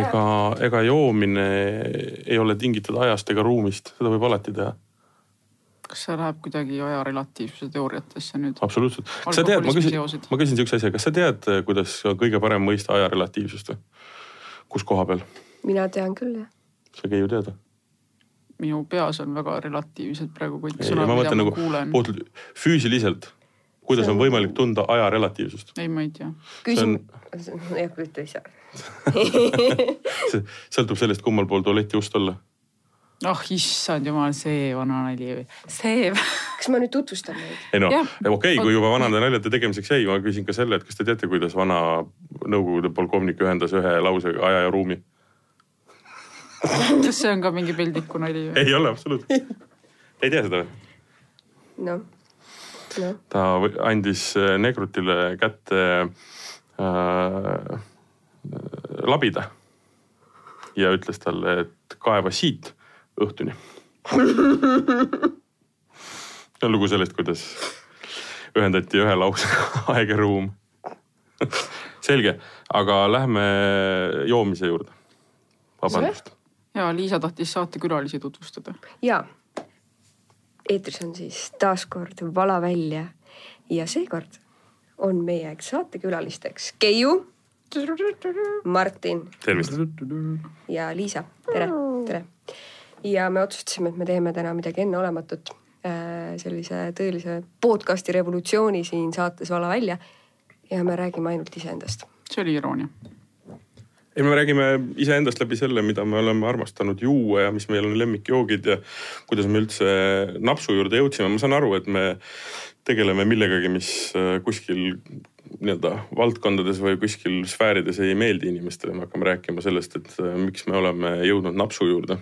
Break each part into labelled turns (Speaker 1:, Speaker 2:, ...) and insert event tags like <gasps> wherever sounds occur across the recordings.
Speaker 1: ega, ega joomine ei ole tingitud ajast ega ruumist, seda võib alati teha,
Speaker 2: kas see läheb kuidagi aja relatiivsuse teooriatesse nüüd?
Speaker 1: absoluutselt. kas sa tead, ma küsin, ma küsin siukse asja, kas sa tead, kuidas on kõige parem mõista aja relatiivsust või? kus koha peal?
Speaker 3: mina tean küll jah.
Speaker 1: sa ei ju teada.
Speaker 2: minu peas on väga relatiivsed praegu kõik sõnad,
Speaker 1: ma
Speaker 2: mida
Speaker 1: mõtlen
Speaker 2: ma
Speaker 1: nagu
Speaker 2: kuulen.
Speaker 1: füüsiliselt, kuidas
Speaker 3: See
Speaker 1: on
Speaker 3: on-
Speaker 1: võimalik tunda aja relatiivsust?
Speaker 2: ei, ma ei tea.
Speaker 3: küsin, jah, ütle ise.
Speaker 1: see sõltub sellest, kummal pool tualeti ust olla.
Speaker 2: ah issand jumal, see vana nali või? see.
Speaker 3: kas ma nüüd tutvustan neid?
Speaker 1: ei noh okei okay,, kui juba vanade naljade tegemiseks jäi, ma küsin ka selle, et kas te teate, kuidas vana Nõukogude polkovnik ühendas ühe lausega aja ja ruumi?
Speaker 2: kas see on ka mingi peldiku nali või?
Speaker 1: ei ole absoluutselt. ei tea seda või?
Speaker 3: noh, noh,
Speaker 1: ta andis äh, Negrutile kätte äh, labida ja ütles talle, et kaeva siit õhtuni. see on lugu sellest, kuidas ühendati ühe lausega <laughs> aeg ja ruum. <laughs> selge, aga lähme joomise juurde. vabandust.
Speaker 2: ja Liisa tahtis saatekülalisi tutvustada.
Speaker 3: ja eetris on siis taas kord Vala välja ja seekord on meie saatekülalisteks Keiu, Martin
Speaker 1: tervist.
Speaker 3: ja Liisa, tere, tere. ja me otsustasime, et me teeme täna midagi enneolematut, sellise tõelise podcast'i revolutsiooni siin saates Vala välja. ja me räägime ainult iseendast.
Speaker 2: see oli iroonia.
Speaker 1: ei, me räägime iseendast läbi selle, mida me oleme armastanud juua ja mis meil on lemmikjoogid ja kuidas me üldse napsu juurde jõudsime. ma saan aru, et me tegeleme millegagi, mis äh, kuskil nii-öelda valdkondades või kuskil sfäärides ei meeldi inimestele. me hakkame rääkima sellest, et äh, miks me oleme jõudnud napsu juurde.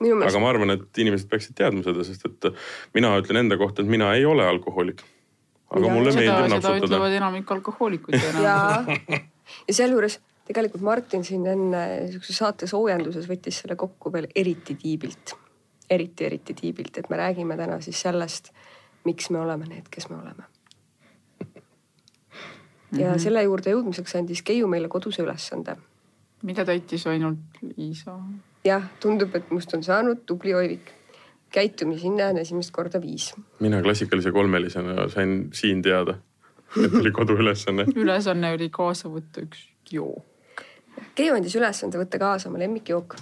Speaker 1: aga ma arvan, et inimesed peaksid teadma seda, sest et mina ütlen enda kohta, et mina ei ole alkohoolik. aga
Speaker 3: Ja
Speaker 1: mulle
Speaker 2: seda,
Speaker 1: meeldib
Speaker 2: seda
Speaker 1: napsutada
Speaker 2: ütlevad. enamik alkohoolikuid
Speaker 3: ja ja sealjuures tegelikult Martin siin enne siukse saate soojenduses võttis selle kokku veel eriti tiibilt. eriti, eriti tiibilt, et me räägime täna siis sellest, miks me oleme need, kes me oleme. ja
Speaker 2: Mhm.
Speaker 3: selle juurde jõudmiseks andis Keiu meile koduse ülesande.
Speaker 2: mida täitis ainult Liisa?
Speaker 3: jah, tundub, et must on saanud tubli oivik. käitumishinne on esimest korda viis.
Speaker 1: mina klassikalise kolmelisena sain siin teada, et oli koduülesanne. <laughs>
Speaker 2: ülesanne oli kaasa võtta üks jook.
Speaker 3: Keiu andis ülesande võtta kaasa oma lemmikjook.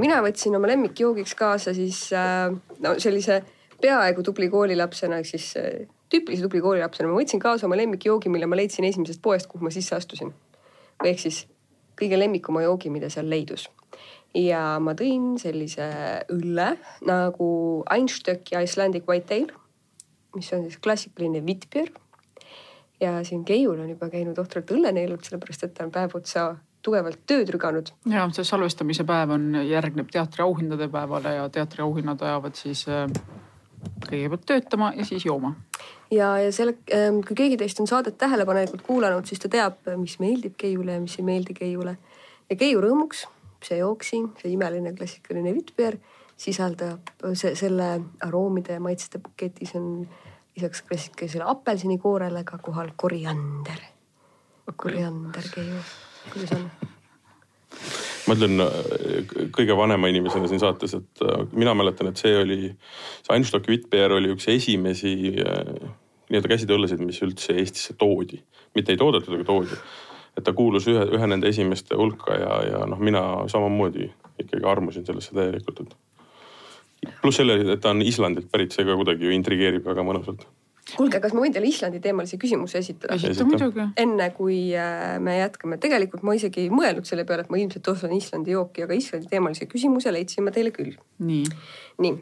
Speaker 3: mina võtsin oma lemmikjoogiks kaasa siis äh, no sellise peaaegu tubli koolilapsena ehk siis äh, tüüpilise tubli koolilapsena ma võtsin kaasa oma lemmikjoogi, mille ma leidsin esimesest poest, kuhu ma sisse astusin. ehk siis kõige lemmikuma joogi, mida seal leidus. ja ma tõin sellise õlle nagu Einstöck ja Icelandic White Ale, mis on siis klassikaline Witbier ja siin Keiul on juba käinud ohtralt õlle neelud, sellepärast et ta on päev otsa tugevalt tööd rüganud.
Speaker 2: ja see salvestamise päev on, järgneb teatriauhindade päevale ja teatriauhinnad ajavad siis äh, kõigepealt töötama ja siis jooma.
Speaker 3: ja, ja selle, kui keegi teist on saadet tähelepanelikult kuulanud, siis ta teab, mis meeldib Keiule ja mis ei meeldi Keiule. ja Keiu rõõmuks see jook siin, see imeline klassikaline Witbier sisaldab see, selle aroomide ja maitsete paketis on lisaks klassikalisele apelsinikoorele ka kohal koriander. koriander Keiu, kuidas on?
Speaker 1: ma ütlen äh, kõige vanema inimesena siin saates, et äh, mina mäletan, et see oli, see Einstocki Witbier oli üks esimesi äh, nii-öelda käsitööõllesid, mis üldse Eestisse toodi. mitte ei toodetud, aga toodi. et ta kuulus ühe, ühe nende esimeste hulka ja, ja noh, mina samamoodi ikkagi armusin sellesse täielikult, et pluss selle, et ta on Islandilt pärit, see ka kuidagi ju intrigeerib väga mõnusalt.
Speaker 3: kuulge, kas ma võin teile Islandi teemalise küsimuse esitada?
Speaker 2: esita muidugi.
Speaker 3: enne kui äh, me jätkame, tegelikult ma isegi ei mõelnud selle peale, et ma ilmselt ostan Islandi jooki, aga Islandi teemalise küsimuse leidsin ma teile küll.
Speaker 2: nii,
Speaker 3: nii,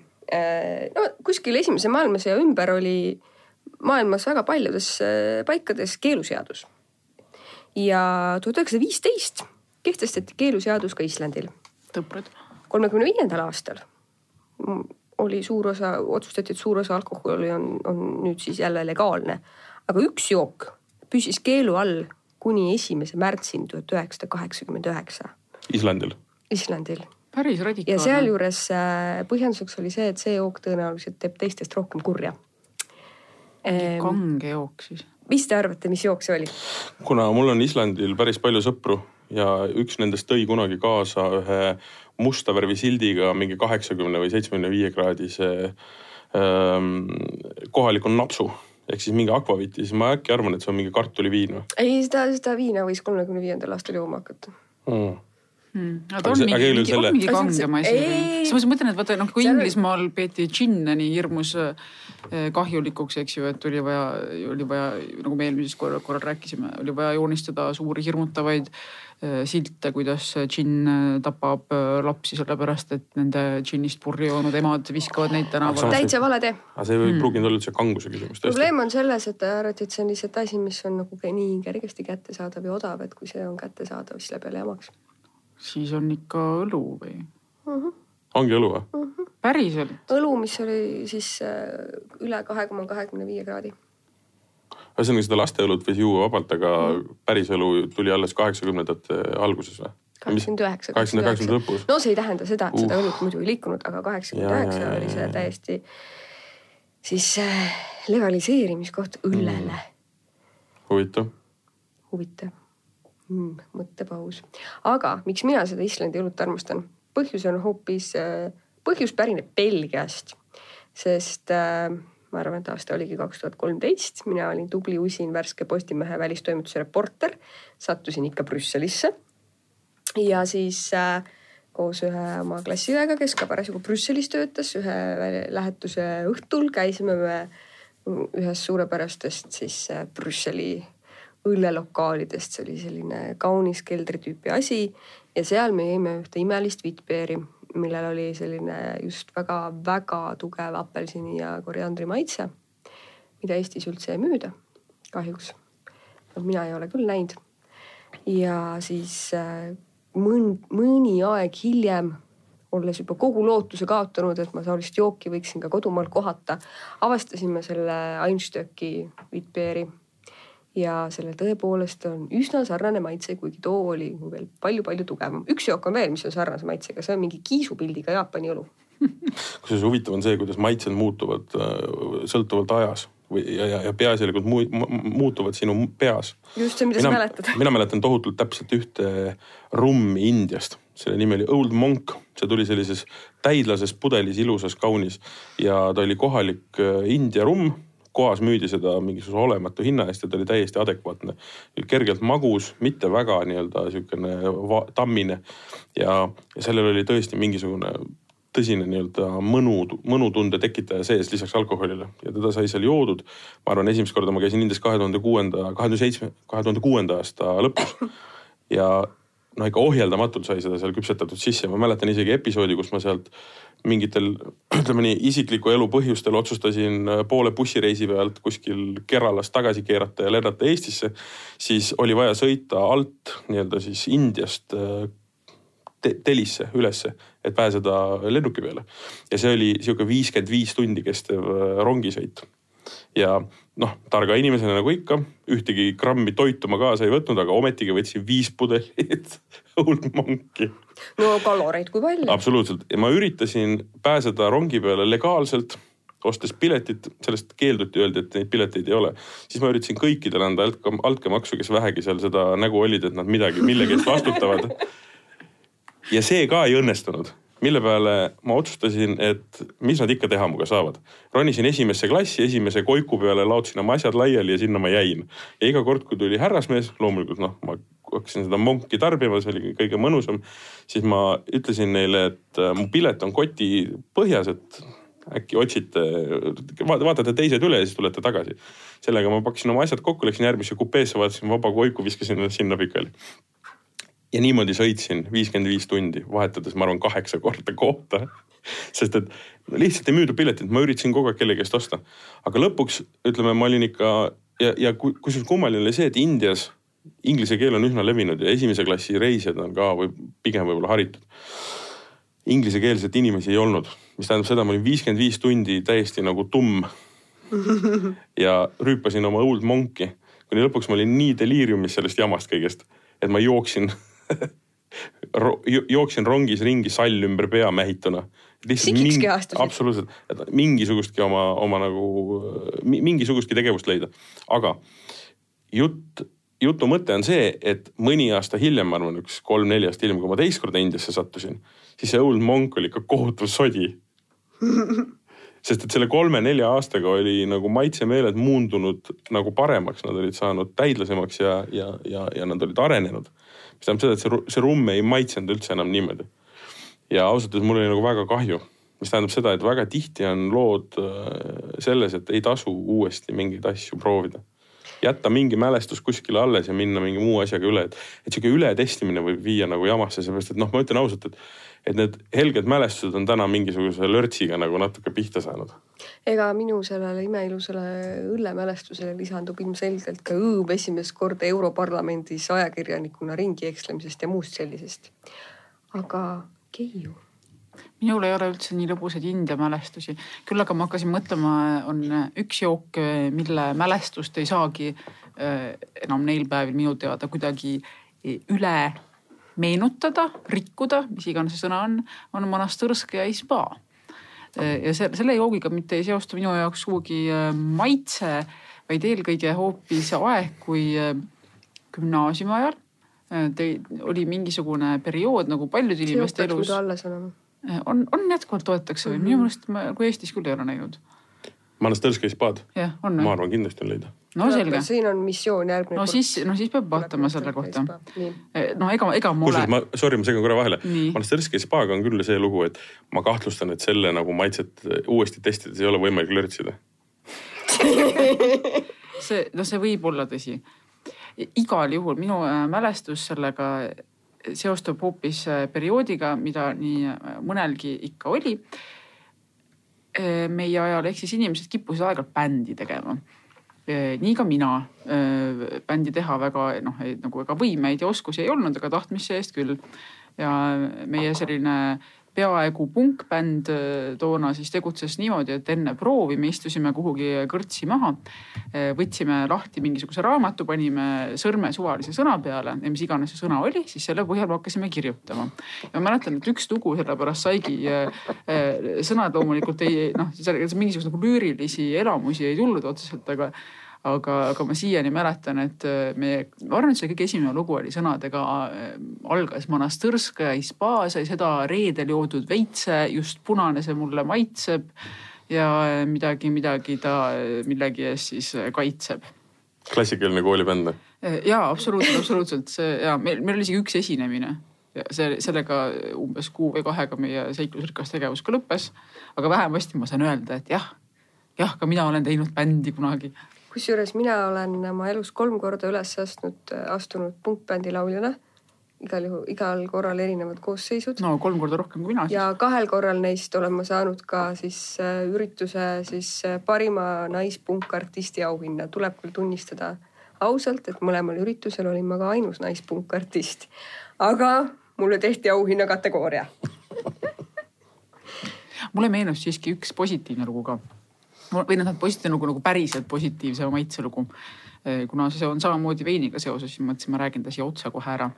Speaker 3: no kuskil esimese maailmasõja ümber oli maailmas väga paljudes äh, paikades keeluseadus. ja tuhat üheksasada viisteist kehtestati keeluseadus ka Islandil.
Speaker 2: tõprad.
Speaker 3: kolmekümne viiendal aastal oli suur osa, otsustati, et suur osa alkoholi on, on nüüd siis jälle legaalne. aga üks jook püsis keelu all kuni esimese märtsini tuhat üheksasada kaheksakümmend üheksa
Speaker 1: Islandil.
Speaker 3: Islandil
Speaker 2: päris
Speaker 3: ja
Speaker 2: radikaalne.
Speaker 3: sealjuures äh, põhjenduseks oli see, et see jook tõenäoliselt teeb teistest rohkem kurja.
Speaker 2: kange jook siis.
Speaker 3: mis te arvate, mis jook see oli?
Speaker 1: kuna mul on Islandil päris palju sõpru ja üks nendest tõi kunagi kaasa ühe musta värvi sildiga mingi kaheksakümne või seitsmekümne viie kraadise ähm, kohaliku napsu ehk siis mingi akvaviti, siis ma äkki arvan, et see on mingi kartuliviin või
Speaker 3: ei, seda, seda viina võis kolmekümne viiendal aastal jooma hakata
Speaker 1: mm.?
Speaker 2: Hmm.
Speaker 1: Aga
Speaker 2: ta on
Speaker 1: aga
Speaker 2: mingi,
Speaker 1: selle-
Speaker 2: on mingi
Speaker 3: Aga see-
Speaker 2: kangem asi. siis ma mõtlen, et vaata noh, kui Inglismaal peeti džinne nii hirmus äh, kahjulikuks, eks ju, et oli vaja, oli vaja, nagu me eelmises korral, korral rääkisime, oli vaja joonistada suuri hirmutavaid äh, silte, kuidas džinn äh, tapab lapsi, sellepärast et nende džinnist purju joonud emad viskavad neid tänavale.
Speaker 3: täitsa vale tee.
Speaker 1: aga see ei
Speaker 2: Hmm.
Speaker 1: pruuginud olla üldse kanguse küsimus
Speaker 3: probleem on selles, et arvati, et see on lihtsalt asi, mis on nagu nii kergesti kättesaadav ja odav, et kui see on kättesaadav, siis läheb jälle jamaks
Speaker 2: siis on ikka õlu või?
Speaker 3: uh. -huh.
Speaker 1: ongi õlu või?
Speaker 2: päriselt?
Speaker 3: õlu, mis oli siis äh, üle kahe koma kahekümne viie kraadi.
Speaker 1: ühesõnaga seda lasteõlut võis juua vabalt, aga päris õlu tuli alles kaheksakümnendate alguses või?
Speaker 3: kaheksakümmend üheksa.
Speaker 1: kaheksakümne kaheksakümnendate lõpus.
Speaker 3: no see ei tähenda seda, et seda
Speaker 1: Uh.
Speaker 3: õlut muidu ei liikunud, aga kaheksakümmend üheksa oli see täiesti siis äh, legaliseerimiskoht õllele mm..
Speaker 1: huvitav.
Speaker 3: huvitav mm,. mõttepaus. aga miks mina seda Islandi õlut armastan? põhjus on hoopis, põhjus pärineb Belgiast, sest äh, ma arvan, et aasta oligi kaks tuhat kolmteist, mina olin tubli usin värske Postimehe välistoimetuse reporter, sattusin ikka Brüsselisse ja siis äh, koos ühe oma klassiõega, kes ka parasjagu Brüsselis töötas, ühe lähetuse õhtul käisime me ühes suurepärastest siis äh, Brüsseli õllelokaalidest, see oli selline kaunis keldri tüüpi asi ja seal me jõime ühte imelist vittpeeri, millel oli selline just väga-väga tugev apelsini ja koriandri maitse, mida Eestis üldse ei müüda, kahjuks. mina ei ole küll näinud. ja siis äh, mõn-, mõni aeg hiljem olles juba kogu lootuse kaotanud, et ma taolist jooki võiksin ka kodumaal kohata, avastasime selle Einstöcki Witbeeri ja sellel tõepoolest on üsna sarnane maitse, kuigi too oli veel palju-palju tugevam. üks jook on veel, mis on sarnase maitsega, see on mingi kiisupildiga Jaapani õlu. <laughs>
Speaker 1: kusjuures huvitav on see, kuidas maitsed muutuvad äh, sõltuvalt ajas või ja, ja, ja peaasjalikult mu, mu, muutuvad sinu peas.
Speaker 3: just see, mida sa mäletad.
Speaker 1: mina mäletan tohutult täpselt ühte rummi Indiast, selle nimi oli Old Monk, see tuli sellises täidlases pudelis, ilusas, kaunis ja ta oli kohalik äh, India rumm kohas müüdi seda mingisuguse olematu hinna eest ja ta oli täiesti adekvaatne. kergelt magus, mitte väga nii-öelda niisugune tammine ja, ja sellel oli tõesti mingisugune tõsine nii-öelda mõnu, mõnutunde tekitaja sees lisaks alkoholile ja teda sai seal joodud. ma arvan, esimest korda ma käisin Indias kahe tuhande kuuenda, kahe tuhande seitsme, kahe tuhande kuuenda aasta lõpus. ja no ikka ohjeldamatult sai seda seal küpsetatud sisse, ma mäletan isegi episoodi, kus ma sealt mingitel ütleme nii isikliku elu põhjustel otsustasin poole bussireisi pealt kuskil Keralast tagasi keerata ja lennata Eestisse. siis oli vaja sõita alt nii-öelda siis Indiast te Delisse ülesse, et pääseda lennuki peale. ja see oli sihuke viiskümmend viis tundi kestev rongisõit. ja noh, targa inimesena nagu ikka, ühtegi grammi toitu ma kaasa ei võtnud, aga ometigi võtsin viis pudelit Old <laughs> Monki.
Speaker 3: No kaloreid kui palju?
Speaker 1: absoluutselt ja ma üritasin pääseda rongi peale legaalselt ostes piletit, sellest keelduti, öeldi, et neid pileteid ei ole. siis ma üritasin kõikidele anda altkäemaksu, kes vähegi seal seda nägu olid, et nad midagi, millegi eest vastutavad <laughs> ja see ka ei õnnestunud, mille peale ma otsustasin, et mis nad ikka teha minuga saavad. ronisin esimesse klassi, esimese koiku peale, laotasin oma asjad laiali ja sinna ma jäin. ja iga kord, kui tuli härrasmees, loomulikult noh, ma hakkasin seda monki tarbima, see oli kõige mõnusam. siis ma ütlesin neile, et mu pilet on koti põhjas, et äkki otsite, vaatate teised üle ja siis tulete tagasi. sellega ma pakkisin oma asjad kokku, läksin järgmisse kupeesse, vaatasin vaba koiku, viskasin sinna pikali ja niimoodi sõitsin viiskümmend viis tundi, vahetades, ma arvan, kaheksa korda kohta. <laughs> sest et lihtsalt ei müüdud piletit, ma üritasin kogu aeg kellegi eest osta. aga lõpuks ütleme, ma olin ikka ja, ja kusjuures kummaline oli see, et Indias inglise keel on üsna levinud ja esimese klassi reisijad on ka või pigem võib-olla haritud. Inglisekeelset inimesi ei olnud, mis tähendab seda, ma olin viiskümmend viis tundi täiesti nagu tumm. <laughs> ja rüüpasin oma Old Monki, kuni lõpuks ma olin nii deliiriumis sellest jamast kõigest, et ma jooksin <laughs> <laughs> jooksin rongis ringi sall ümber pea mähituna.
Speaker 3: sikikski astusid?
Speaker 1: absoluutselt, et mingisugustki oma, oma nagu, mingisugustki tegevust leida. aga jutt jutu mõte on see, et mõni aasta hiljem, ma arvan, üks kolm-neli aastat hiljem, kui ma teist korda Indiasse sattusin, siis see Old Monk oli ikka kohutav sodi <laughs> sest et selle kolme-nelja aastaga oli nagu maitsemeeled muundunud nagu paremaks, nad olid saanud täidlasemaks ja, ja, ja, ja nad olid arenenud. Mis tähendab seda, et see, see rumm ei maitsenud üldse enam niimoodi. ja ausalt öeldes mul oli nagu väga kahju, mis tähendab seda, et väga tihti on lood äh, selles, et ei tasu uuesti mingeid asju proovida jätta mingi mälestus kuskile alles ja minna mingi muu asjaga üle, et, et sihuke ületestimine võib viia nagu jamasse, seepärast et noh, ma ütlen ausalt, et et need helged mälestused on täna mingisuguse lörtsiga nagu natuke pihta saanud.
Speaker 3: ega minu sellele imeilusale õllemälestusele lisandub ilmselgelt ka õõv esimest korda Europarlamendis ajakirjanikuna ringi ekslemisest ja muust sellisest. aga Keiu
Speaker 2: minul ei ole üldse nii lõbusaid India mälestusi, küll aga ma hakkasin mõtlema, on üks jook, mille mälestust ei saagi äh, enam neil päevil minu teada kuidagi üle meenutada, rikkuda, mis iganes see sõna on, on Monastõrskaja Ispa. ja selle joogiga mitte ei seostu minu jaoks sugugi äh, maitse, vaid eelkõige hoopis aeg, kui äh, gümnaasiumi ajal äh, te, oli mingisugune periood nagu paljude inimeste elus.
Speaker 3: alles olema.
Speaker 2: On, on jätkuvalt toetakse või mm -hmm. minu meelest ma kui Eestis küll ei ole näinud
Speaker 1: Manastõrski spaad?
Speaker 2: jah, on.
Speaker 1: ma arvan, kindlasti on leida.
Speaker 2: no selge.
Speaker 3: siin on missioon järgmine
Speaker 2: no kord. siis, no siis peab vaatama selle kohta. Eh, no ega, ega ma
Speaker 1: ole. ma, sorry, ma segan korra vahele. Manastõrski spaaga on küll see lugu, et ma kahtlustan, et selle nagu maitset uuesti testides ei ole võimalik lörtsida <laughs>
Speaker 2: see, no see võib olla tõsi. igal juhul minu äh, mälestus sellega seostub hoopis äh, perioodiga, mida nii äh, mõnelgi ikka oli meie ajal, ehk siis inimesed kippusid aeg-ajalt bändi tegema. nii ka mina bändi teha väga noh, nagu ega võimeid ja oskusi ei olnud, aga tahtmist see-eest küll. ja meie selline äh, peaaegu punkbänd äh, toona siis tegutses niimoodi, et enne proovi me istusime kuhugi kõrtsi maha. Äh, võtsime lahti mingisuguse raamatu, panime sõrme suvalise sõna peale ja mis iganes see sõna oli, siis selle põhjal me hakkasime kirjutama. ja ma mäletan, et üks lugu sellepärast saigi, äh, sõnad loomulikult ei noh, mingisuguseid nagu lüürilisi elamusi ei tulnud otseselt, aga aga, aga ma siiani mäletan, et äh, meie, ma arvan, et see kõige esimene lugu oli sõnadega, äh, algas Monastõrskaja Hispa sai seda reedel joodud veitse, just punane see mulle maitseb. ja äh, midagi, midagi ta millegi eest siis kaitseb.
Speaker 1: klassikaline koolibänd.
Speaker 2: ja absoluutselt, absoluutselt see ja meil, meil oli isegi üks esinemine ja see, sellega umbes kuu või kahega meie seiklusrikas tegevus ka lõppes. aga vähemasti ma saan öelda, et jah, jah, ka mina olen teinud bändi kunagi
Speaker 3: kusjuures mina olen oma elus kolm korda üles astnud, astunud punkbändi lauljana. igal juhul, igal korral erinevad koosseisud.
Speaker 2: no kolm korda rohkem kui mina
Speaker 3: siis. ja kahel korral neist olen ma saanud ka siis äh, ürituse siis äh, parima naispunkartisti auhinna. tuleb küll tunnistada ausalt, et mõlemal üritusel olin ma ka ainus naispunkartist. aga mulle tehti auhinna kategooria <laughs>
Speaker 2: mulle meenus siiski üks positiivne lugu ka või noh, positiivne lugu nagu päriselt positiivse maitselugu. Eh, kuna see on samamoodi veiniga seoses, siis mõtlesin, ma räägin ta siia otsa kohe ära.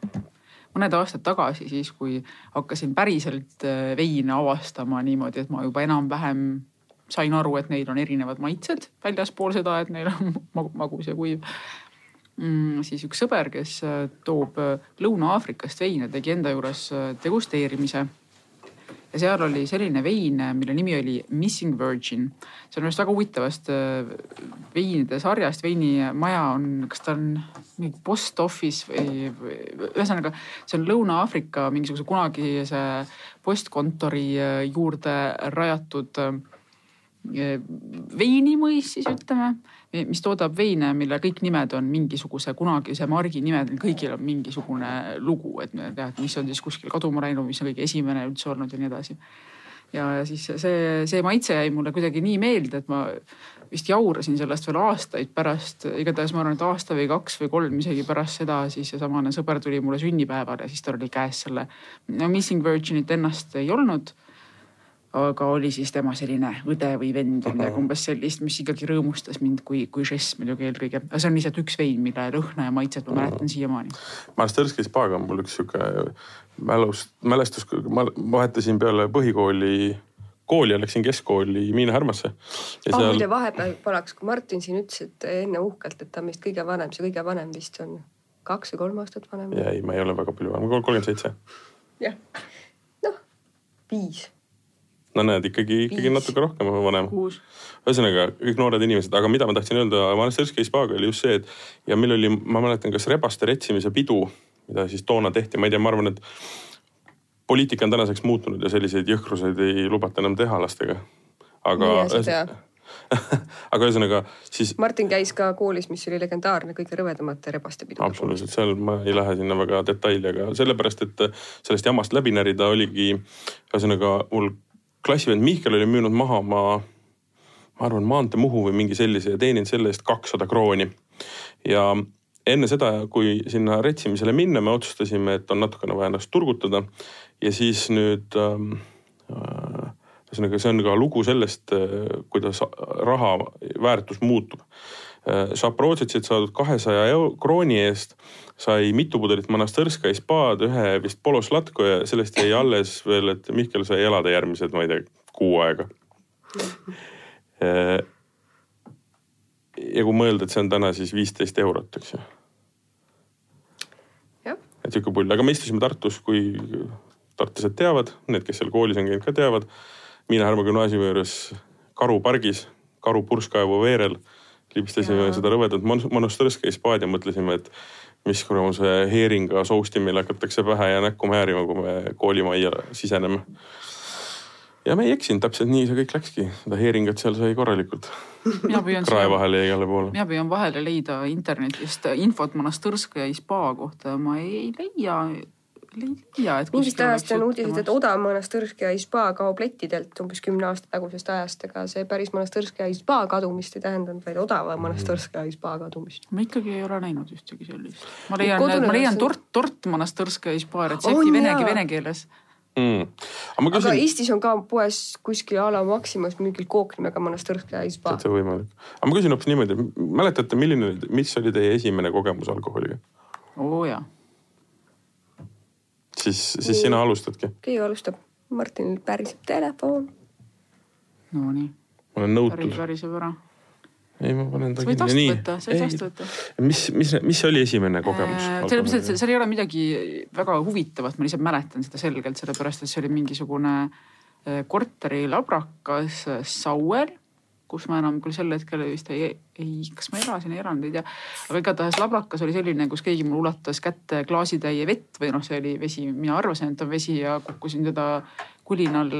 Speaker 2: mõned aastad tagasi siis, kui hakkasin päriselt eh, veine avastama niimoodi, et ma juba enam-vähem sain aru, et neil on erinevad maitsed väljaspool seda, et neil on <laughs> magus ja kuiv mm,. siis üks sõber, kes eh, toob Lõuna-Aafrikast veine, tegi enda juures degusteerimise ja seal oli selline vein, mille nimi oli Missing Virgin. see on ühest väga huvitavast äh, veinide sarjast, veinimaja on, kas ta on mingi post office või, ühesõnaga see on Lõuna-Aafrika mingisuguse kunagise postkontori äh, juurde rajatud äh, veinimõis siis ütleme, mis toodab veine, mille kõik nimed on mingisuguse kunagise margi nimed, kõigil on mingisugune lugu, et me teame, mis on siis kuskil kaduma läinud, mis on kõige esimene üldse olnud ja nii edasi. ja siis see, see maitse jäi mulle kuidagi nii meelde, et ma vist jaurasin sellest veel aastaid pärast, igatahes ma arvan, et aasta või kaks või kolm isegi pärast seda, siis seesamane sõber tuli mulle sünnipäevale siis tal oli käes selle no Missing Virginit ennast ei olnud aga oli siis tema selline õde või vend või midagi umbes sellist, mis ikkagi rõõmustas mind kui, kui žest muidugi eelkõige. aga see on lihtsalt üks vein, mille lõhna ja maitset ma mäletan siiamaani.
Speaker 1: Masterski spaaga on mul üks sihuke mälust, mälestus, ma vahetasin peale põhikooli kooli ja läksin keskkooli Miina Härmasse.
Speaker 3: ah seal... muide vahepeal palaks, kui Martin siin ütles, et enne uhkelt, et ta on meist kõige vanem, see kõige vanem vist on kaks või kolm aastat vanem.
Speaker 1: ei, ma ei ole väga palju vanem, kolmkümmend seitse.
Speaker 3: jah, noh viis.
Speaker 1: No näed ikkagi, ikkagi natuke rohkem vanem. ühesõnaga kõik noored inimesed, aga mida ma tahtsin öelda Manastirski spaaga oli just see, et ja meil oli, ma mäletan, kas rebaste retsimise pidu, mida siis toona tehti, ma ei tea, ma arvan, et poliitika on tänaseks muutunud ja selliseid jõhkruseid ei lubata enam teha lastega. aga <laughs> aga ühesõnaga siis.
Speaker 3: Martin käis ka koolis, mis oli legendaarne kõige rõvedamate rebaste pidude.
Speaker 1: absoluutselt, seal ma ei lähe sinna väga detaili, aga sellepärast, et sellest jamast läbi närida oligi, ühesõnaga mul klassivend Mihkel oli müünud maha oma, ma arvan, maantee Muhu või mingi sellise ja teeninud selle eest kakssada krooni. ja enne seda, kui sinna retsimisele minna, me otsustasime, et on natukene vaja ennast turgutada ja siis nüüd ähm, äh, ühesõnaga, see on ka lugu sellest, äh, kuidas raha väärtus muutub. Äh, saadud kahesaja krooni eest sai mitu pudelit Monastõrska spaad, ühe vist Poloslatko ja sellest jäi alles veel, et Mihkel sai elada järgmised, ma ei tea, kuu aega. ja kui mõelda, et see on täna siis viisteist eurot, eks ju. et sihuke pull, aga me istusime Tartus, kui tartlased teavad, need, kes seal koolis on käinud, ka teavad. Miina Härma gümnaasiumi juures Karu pargis, Karu purskkaevu veerel libistasime ja. seda rõvedat Monastirski spaad ja mõtlesime, et mis kuramuse heeringa sousti meile hakatakse pähe ja näkku määrima, kui me koolimajja siseneme. ja me ei eksinud, täpselt nii see kõik läkski, seda heeringat seal sai korralikult. krae vahele jäi igale poole.
Speaker 2: mina püüan vahele leida internetist infot Monastirski spa kohta, ma ei leia leia, et.
Speaker 3: mingist ajast on uudised, et odav Monastõrskja spa kaob lettidelt umbes kümne aasta tagusest ajast, ega see päris Monastõrskja spa kadumist ei tähendanud, vaid odava Monastõrskja spa kadumist.
Speaker 2: ma ikkagi ei ole näinud ühtegi sellist. ma leian, ma leian tort, tort Monastõrskja spa retsepti vene, vene keeles
Speaker 1: mm..
Speaker 3: aga, küsin... aga Eestis on ka poes kuskil a la Maximas mingil kook nimega Monastõrskja spa.
Speaker 1: täitsa võimalik. aga ma küsin hoopis niimoodi, mäletate, milline, mis oli teie esimene kogemus alkoholiga?
Speaker 2: oo jaa
Speaker 1: siis, siis sina alustadki.
Speaker 3: keegi alustab, Martinil päriseb telefon.
Speaker 2: Nonii.
Speaker 1: ma olen nõutud.
Speaker 2: päris väriseb ära.
Speaker 1: ei, ma panen ta
Speaker 2: kinni. sa võid vastu võtta, sa võid vastu võtta.
Speaker 1: mis, mis, mis oli esimene kogemus
Speaker 2: äh,? selles mõttes, et seal ei ole midagi väga huvitavat, ma lihtsalt mäletan seda selgelt, sellepärast et see oli mingisugune äh, korterilabrakas Sauel kus ma enam küll sel hetkel vist ei, ei, kas ma elasin, elanud, ei tea. aga igatahes lablakas oli selline, kus keegi mulle ulatas kätte klaasitäie vett või noh, see oli vesi, mina arvasin, et on vesi ja kukkusin teda kulinal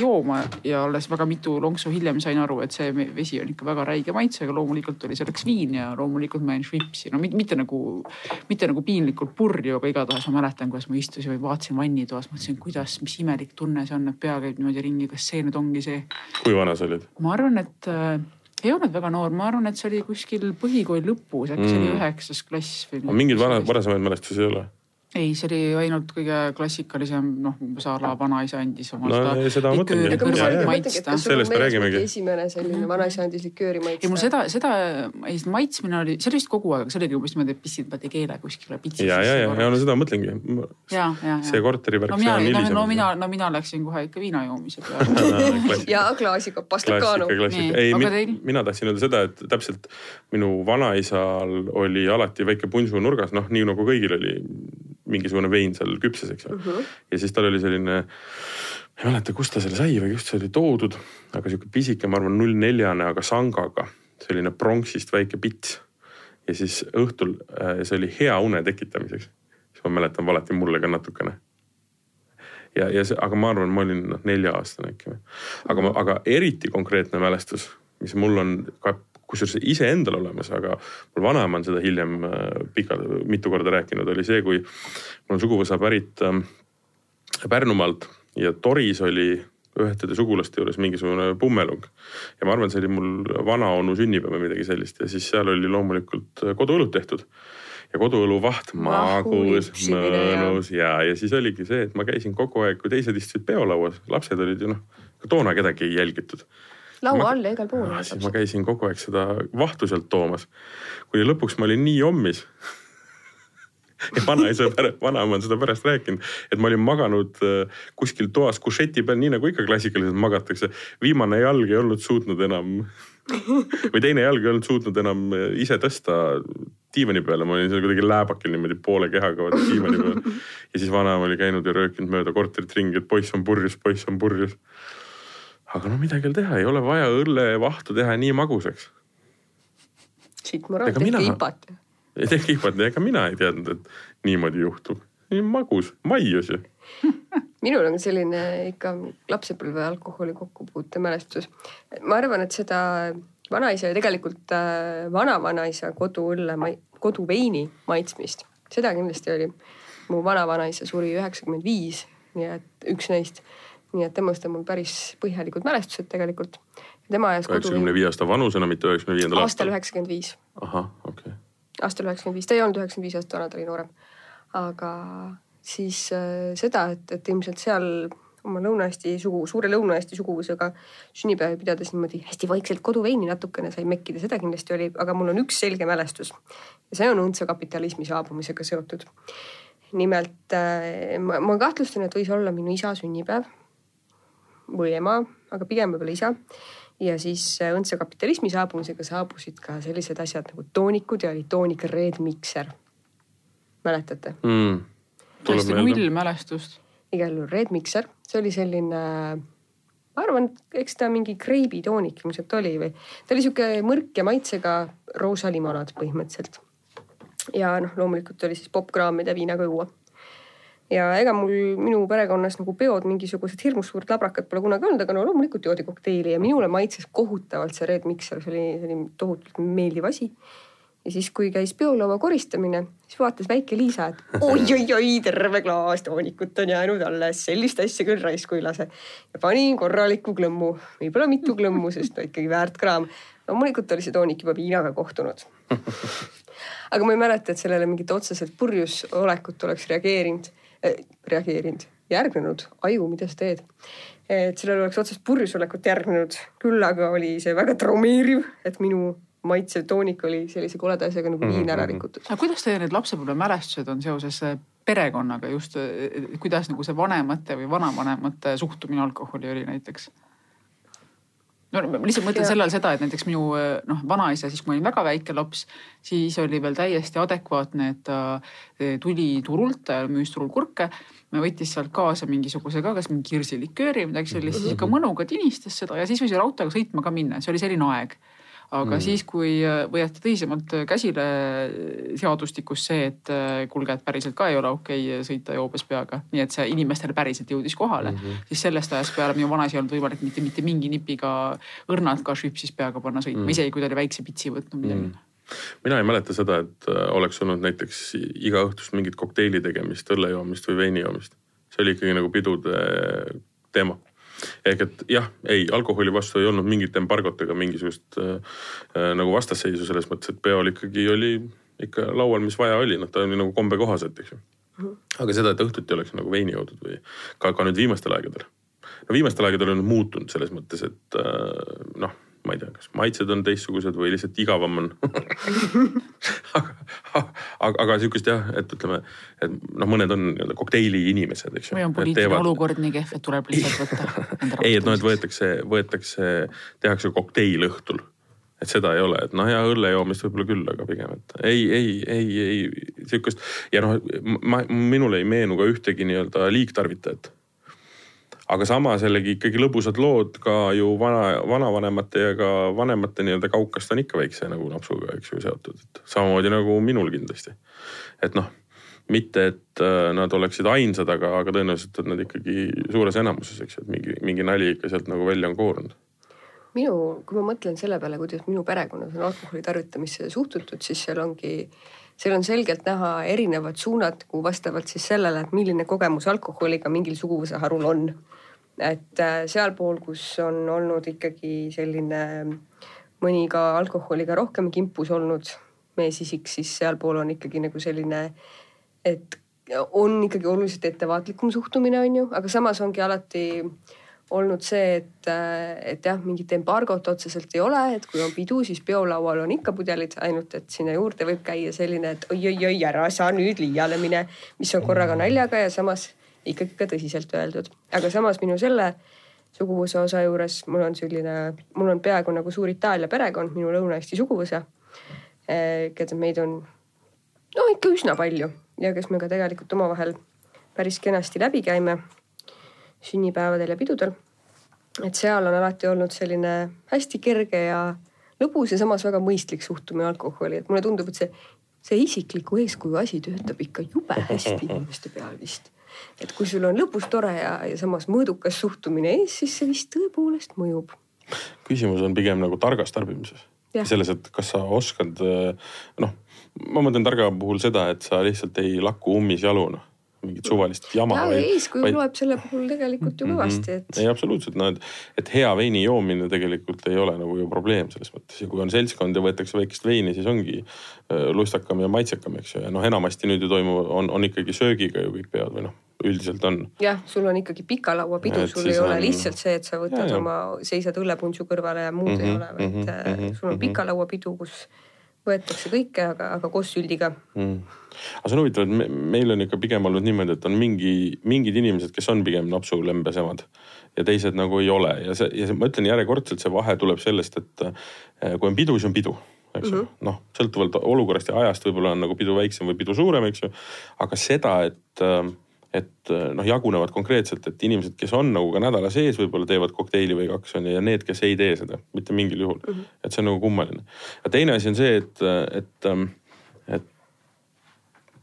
Speaker 2: jooma ja alles väga mitu lonksu hiljem sain aru, et see vesi on ikka väga räige maitsega, loomulikult oli selleks viin ja loomulikult ma jäin švipsi, no mitte nagu, mitte nagu piinlikult purju, aga igatahes ma mäletan, kuidas ma istusin või vaatasin vannitoas, mõtlesin, kuidas, mis imelik tunne see on, et pea käib niimoodi ringi, kas see nüüd ongi see.
Speaker 1: kui vana sa olid?
Speaker 2: ma arvan, et äh, ei olnud väga noor, ma arvan, et see oli kuskil põhikooli lõpus, äkki mm. see oli mm. üheksas klass või.
Speaker 1: mingeid vara, varasemaid mälestusi ei ole?
Speaker 2: Ei, see oli ainult kõige klassikalisem, noh umbes a la vanaisa andis oma
Speaker 1: no, seda, likööri
Speaker 2: kõrvalt maitsta.
Speaker 1: sellest me räägimegi.
Speaker 3: esimene selline vanaisa andis likööri maitsta.
Speaker 2: ei mul seda, seda, ei maitsmine oli, see oli vist kogu aeg, aga see oligi umbes niimoodi, et pistsid vaata keele kuskile pitsi.
Speaker 1: ja, ja, ja, ja no seda mõtlengi. see korterivärk.
Speaker 2: no mina, no, no mina, no mina läksin kohe ikka viina joomise peale
Speaker 3: ja klaasiga pastakaanu.
Speaker 1: ei, mina tahtsin öelda seda, et täpselt minu vanaisal oli alati väike punsu nurgas, noh nii nagu kõigil oli mingisugune vein seal küpses, eks ju uh -huh.. ja siis tal oli selline, ma ei mäleta, kust ta selle sai või kust see oli toodud, aga sihuke pisike, ma arvan, null neljane, aga sangaga, selline pronksist väike pits. ja siis õhtul äh, see oli hea une tekitamiseks. siis ma mäletan, valati mulle ka natukene ja, ja see, aga ma arvan, ma olin noh nelja-aastane äkki või. aga, aga eriti konkreetne mälestus, mis mul on ka kusjuures iseendal olemas, aga mul vanaema on seda hiljem äh, pikalt, mitu korda rääkinud, oli see, kui mul on suguvõsa pärit ähm, Pärnumaalt ja Toris oli ühtede sugulaste juures mingisugune pummelung. ja ma arvan, see oli mul vanaonu sünnipäev või midagi sellist ja siis seal oli loomulikult äh, koduõlut tehtud. Ja koduõluvaht magus, mõnus ja, ja siis oligi see, et ma käisin kogu aeg, kui teised istusid peolauas, lapsed olid ju noh, ka toona kedagi ei jälgitud
Speaker 3: laua all ja igal pool.
Speaker 1: siis ma käisin kogu aeg seda vahtu sealt toomas. kuni lõpuks ma olin nii jommis ja vanaisa, <laughs> vanaema on seda pärast rääkinud, et ma olin maganud äh, kuskil toas kušeti peal, nii nagu ikka klassikaliselt magatakse. viimane jalg ei olnud suutnud enam <laughs> või teine jalg ei olnud suutnud enam äh, ise tõsta diivani peale, ma olin seal kuidagi lääbakil niimoodi poole kehaga diivani peal. ja siis vanaema oli käinud ja röökinud mööda korterit ringi, et poiss on purjus, poiss on purjus. Aga no midagi ei ole teha, ei ole vaja õllevahtu teha nii magusaks.
Speaker 3: siit moraal, tehke ipat
Speaker 1: ei tehke ihvat, ega mina ei teadnud, et niimoodi juhtub. nii magus, maius ju <laughs>
Speaker 3: minul on selline ikka lapsepõlve alkoholi kokkupuute mälestus. ma arvan, et seda vanaisa ja tegelikult äh, vanavanaisa koduõlle, koduveini maitsmist, seda kindlasti oli. mu vanavanaisa suri üheksakümmend viis, nii et üks neist. Nii et temast on mul päris põhjalikud mälestused tegelikult. tema ajas
Speaker 1: üheksakümne viie aasta vanusena, mitte üheksakümne viiendal
Speaker 3: aastal? aastal üheksakümmend viis.
Speaker 1: ahah, okei okay
Speaker 3: aastal üheksakümmend viis, ta ei olnud üheksakümmend viis aastat vana, ta oli noorem. aga siis äh, seda, et, et ilmselt seal oma Lõuna-Eesti sugu, suure Lõuna-Eesti suguvõsaga sünnipäevi pidades niimoodi hästi vaikselt koduveini natukene sai mekkida, seda kindlasti oli, aga mul on üks selge mälestus. ja see on õndsa kapitalismi saabumisega seotud. nimelt äh, ma, ma kahtlustan, et võis olla minu isa sünnipäev või ema, aga pigem võib-olla isa ja siis äh, õndsa kapitalismi saabumisega saabusid ka sellised asjad nagu toonikud ja oli toonik Red Mixer. mäletate
Speaker 2: mm.? täiesti null mälestust.
Speaker 3: igal juhul Red Mixer, see oli selline, ma arvan, eks ta mingi kreibitoonik ilmselt oli või ta oli sihuke mõrk ja maitsega roosalimonaad põhimõtteliselt. ja noh, loomulikult oli siis popkraam, mida viinaga juua ja ega mul minu perekonnas nagu peod mingisugused hirmus suurt labrakat pole kunagi olnud, aga no loomulikult joodi kokteili ja minule maitses kohutavalt see Red Mixer, see oli, oli tohutult meeldiv asi. ja siis, kui käis peolaua koristamine, siis vaatas väike Liisa, et <laughs> oi-oi-oi, terve klaas toonikut on jäänud alles, sellist asja küll raisku ei lase. ja panin korraliku klõmmu, võib-olla mitu klõmmu, sest no ikkagi väärt kraam. loomulikult oli see toonik juba viinaga kohtunud <laughs> aga ma ei mäleta, et sellele mingit otseselt purjus olekut oleks reageerinud reageerinud, järgnenud, aju, mida sa teed. et sellel oleks otsest purjusolekut järgnenud, küll aga oli see väga traumeeriv, et minu maitsev toonik oli sellise koleda asjaga nagu viin ära mhm. rikutud.
Speaker 2: aga kuidas teie need lapsepõlvemälestused on seoses äh, perekonnaga just, äh, kuidas nagu see vanemate või vanavanemate suhtumine alkoholi oli näiteks? No ma lihtsalt mõtlen sellele seda, et näiteks minu noh, vanaisa, siis kui ma olin väga väike laps, siis oli veel täiesti adekvaatne, et ta eh, tuli turult, müüs turul kurke. võttis sealt kaasa mingisuguse ka, kas mingi kirsilikööri või midagi sellist, siis ikka mõnuga tinistas seda ja siis võis autoga sõitma ka minna, see oli selline aeg aga mm. siis, kui äh, võeti tõsisemalt käsile seadustikus see, et äh, kuulge, et päriselt ka ei ole okei okay sõita joobes peaga, nii et see inimestele päriselt jõudis kohale mm, -hmm. siis sellest ajast peale minu vanaisa ei olnud võimalik mitte, mitte mingi nipiga õrnalt ka švipsis peaga panna sõitma mm, isegi kui ta oli väikse pitsi võtnud midagi mm.
Speaker 1: mina ei mäleta seda, et äh, oleks olnud näiteks iga õhtust mingit kokteili tegemist, õlle joomist või veini joomist. see oli ikkagi nagu pidude teema ehk et jah, ei, alkoholi vastu ei olnud mingit embargot ega mingisugust äh, äh, nagu vastasseisu selles mõttes, et peol ikkagi oli ikka laual, mis vaja oli, noh, ta oli nagu kombe kohaselt, eks ju. Mhm. aga seda, et õhtuti oleks nagu veini joodud või ka, ka nüüd viimastel aegadel. no viimastel aegadel on muutunud selles mõttes, et äh, noh ma ei tea, kas maitsed on teistsugused või lihtsalt igavam on aga, aga, aga sihukest jah, et ütleme, et noh, mõned on nii-öelda kokteili inimesed, eks
Speaker 2: ju. või on poliitiline teevad... olukord nii kehv, et tuleb lihtsalt
Speaker 1: võtta. <laughs> ei, et noh, et võetakse, võetakse, tehakse kokteil õhtul et seda ei ole, et noh, ja õlle joomist võib-olla küll, aga pigem, et ei, ei, ei, ei sihukest ja noh, ma, minule ei meenu ka ühtegi nii-öelda liigtarvitajat aga samas jällegi ikkagi lõbusad lood ka ju vana, vanavanemate ja ka vanemate nii-öelda kaukast on ikka väikse nagu napsuga, eks ju, seotud, et samamoodi nagu minul kindlasti. et noh, mitte et äh, nad oleksid ainsad, aga, aga tõenäoliselt on nad ikkagi suures enamuses, eks ju, et mingi, mingi nali ikka sealt nagu välja on koorunud.
Speaker 3: Minu, kui ma mõtlen selle peale, kuidas minu perekonnas on alkoholi tarvitamisse suhtutud, siis seal ongi, seal on selgelt näha erinevad suunad, kuhu vastavalt siis sellele, et milline kogemus alkoholiga mingil suguvõsaharul on et äh, sealpool, kus on olnud ikkagi selline mõni ka alkoholiga rohkem kimpus olnud meesisik, siis sealpool on ikkagi nagu selline, et on ikkagi oluliselt ettevaatlikum suhtumine, on ju, aga samas ongi alati olnud see, et, et jah, mingit embargot otseselt ei ole, et kui on pidu, siis peolaual on ikka pudelid, ainult et sinna juurde võib käia selline, et oi-oi-oi, ära sa nüüd liiale mine, mis on korraga naljaga ja samas ikkagi ka tõsiselt öeldud. aga samas minu selle suguvõsa osa juures mul on selline, mul on peaaegu nagu suur Itaalia perekond, minu Lõuna-Eesti suguvõsa, keda meid on no ikka üsna palju ja kes me ka tegelikult omavahel päris kenasti läbi käime sünnipäevadel ja pidudel. et seal on alati olnud selline hästi kerge ja lõbus ja samas väga mõistlik suhtumine alkoholi, et mulle tundub, et see, see isikliku eeskuju asi töötab ikka jube hästi <laughs> inimeste peal vist. Et kui sul on lõbus tore ja, ja samas mõõdukas suhtumine ees, siis see vist tõepoolest mõjub.
Speaker 1: küsimus on pigem nagu targas tarbimises. selles, et kas sa oskad noh, ma mõtlen targa puhul seda, et sa lihtsalt ei lakku ummisjaluna mingit suvalist jama.
Speaker 3: ja eeskuju vaid... loeb selle puhul tegelikult ju kõvasti,
Speaker 1: et. ei absoluutselt, no et, et hea veini joomine tegelikult ei ole nagu ju probleem selles mõttes ja kui on seltskond ja võetakse väikest veini, siis ongi äh, lustakam ja maitsekam, eks ju, ja noh, enamasti nüüd ju toimub, on, on ikkagi söögiga ju kõik peod või noh üldiselt on.
Speaker 3: jah, sul on ikkagi pika laua pidu, sul ei ole on... lihtsalt see, et sa võtad ja, ja. oma, seisad õllepuntsu kõrvale ja muud mm -hmm, ei ole, vaid mm -hmm, sul on pika laua pidu, kus võetakse kõike, aga, aga koos süldiga mm..
Speaker 1: aga see on huvitav, et me, meil on ikka pigem olnud niimoodi, et on mingi, mingid inimesed, kes on pigem napsulembesemad ja teised nagu ei ole ja see, ja see, ma ütlen järjekordselt, see vahe tuleb sellest, et eh, kui on pidu, siis on pidu eks ju mm -hmm., noh, sõltuvalt olukorrast ja ajast võib-olla on nagu pidu väiksem või pidu suurem, eks ju. aga seda, et äh, et äh, noh, jagunevad konkreetselt, et inimesed, kes on nagu ka nädala sees, võib-olla teevad kokteili või kaks on ju ja need, kes ei tee seda mitte mingil juhul mm. -hmm. et see on nagu kummaline. ja teine asi on see, et, et, ähm, et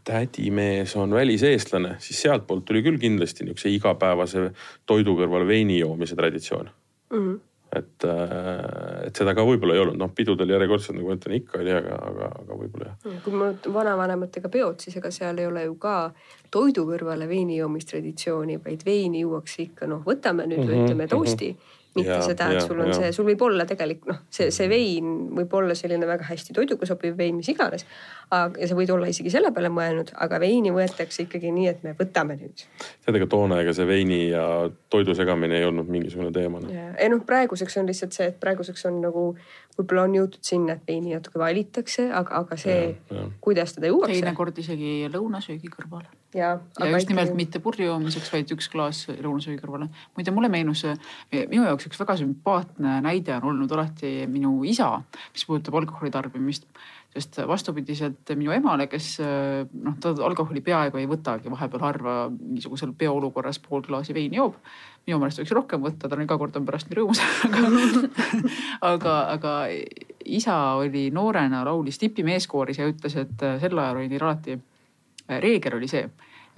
Speaker 1: tädimees on väliseestlane, siis sealtpoolt tuli küll kindlasti niisuguse igapäevase toidu kõrval veini joomise traditsioon mm. -hmm et, äh, et seda ka võib-olla ei olnud, noh pidudel järjekordselt nagu ma ütlen, ikka oli, aga, aga, aga võib-olla jah.
Speaker 3: Mm, kui mul vanavanematega peod, siis ega seal ei ole ju ka toidu kõrvale veini joomistraditsiooni, vaid veini juuakse ikka noh, võtame nüüd mm -hmm, ütleme mhm. toosti mm. -hmm mitte ja, seda, et sul on ja. see, sul võib olla tegelikult noh, see, see vein võib olla selline väga hästi toiduga sobiv vein, mis iganes. ja sa võid olla isegi selle peale mõelnud, aga veini võetakse ikkagi nii, et me võtame nüüd.
Speaker 1: tead, ega toona ega see veini ja toidu segamine ei olnud mingisugune teema
Speaker 3: no.. ei noh, praeguseks on lihtsalt see, et praeguseks on nagu võib-olla on jõutud sinna, et veini natuke valitakse, aga, aga see, kuidas teda juuakse.
Speaker 2: teinekord isegi lõunasöögi kõrvale.
Speaker 3: ja,
Speaker 2: ja just nimelt mitte purju joomiseks, vaid üks klaas lõunasöögi kõrvale. muide, mulle meenus minu jaoks üks väga sümpaatne näide on olnud alati minu isa, mis puudutab alkoholi tarbimist sest vastupidiselt minu emale, kes noh, ta alkoholi peaaegu ei võtagi, vahepeal harva mingisugusel peoolukorras pool klaasi veini joob. minu meelest võiks rohkem võtta, ta on iga kord on pärast nii rõõmus <laughs> <laughs> aga, aga, isa oli noorena, laulis Tipi meeskooris ja ütles, et sel ajal oli neil alati, reegel oli see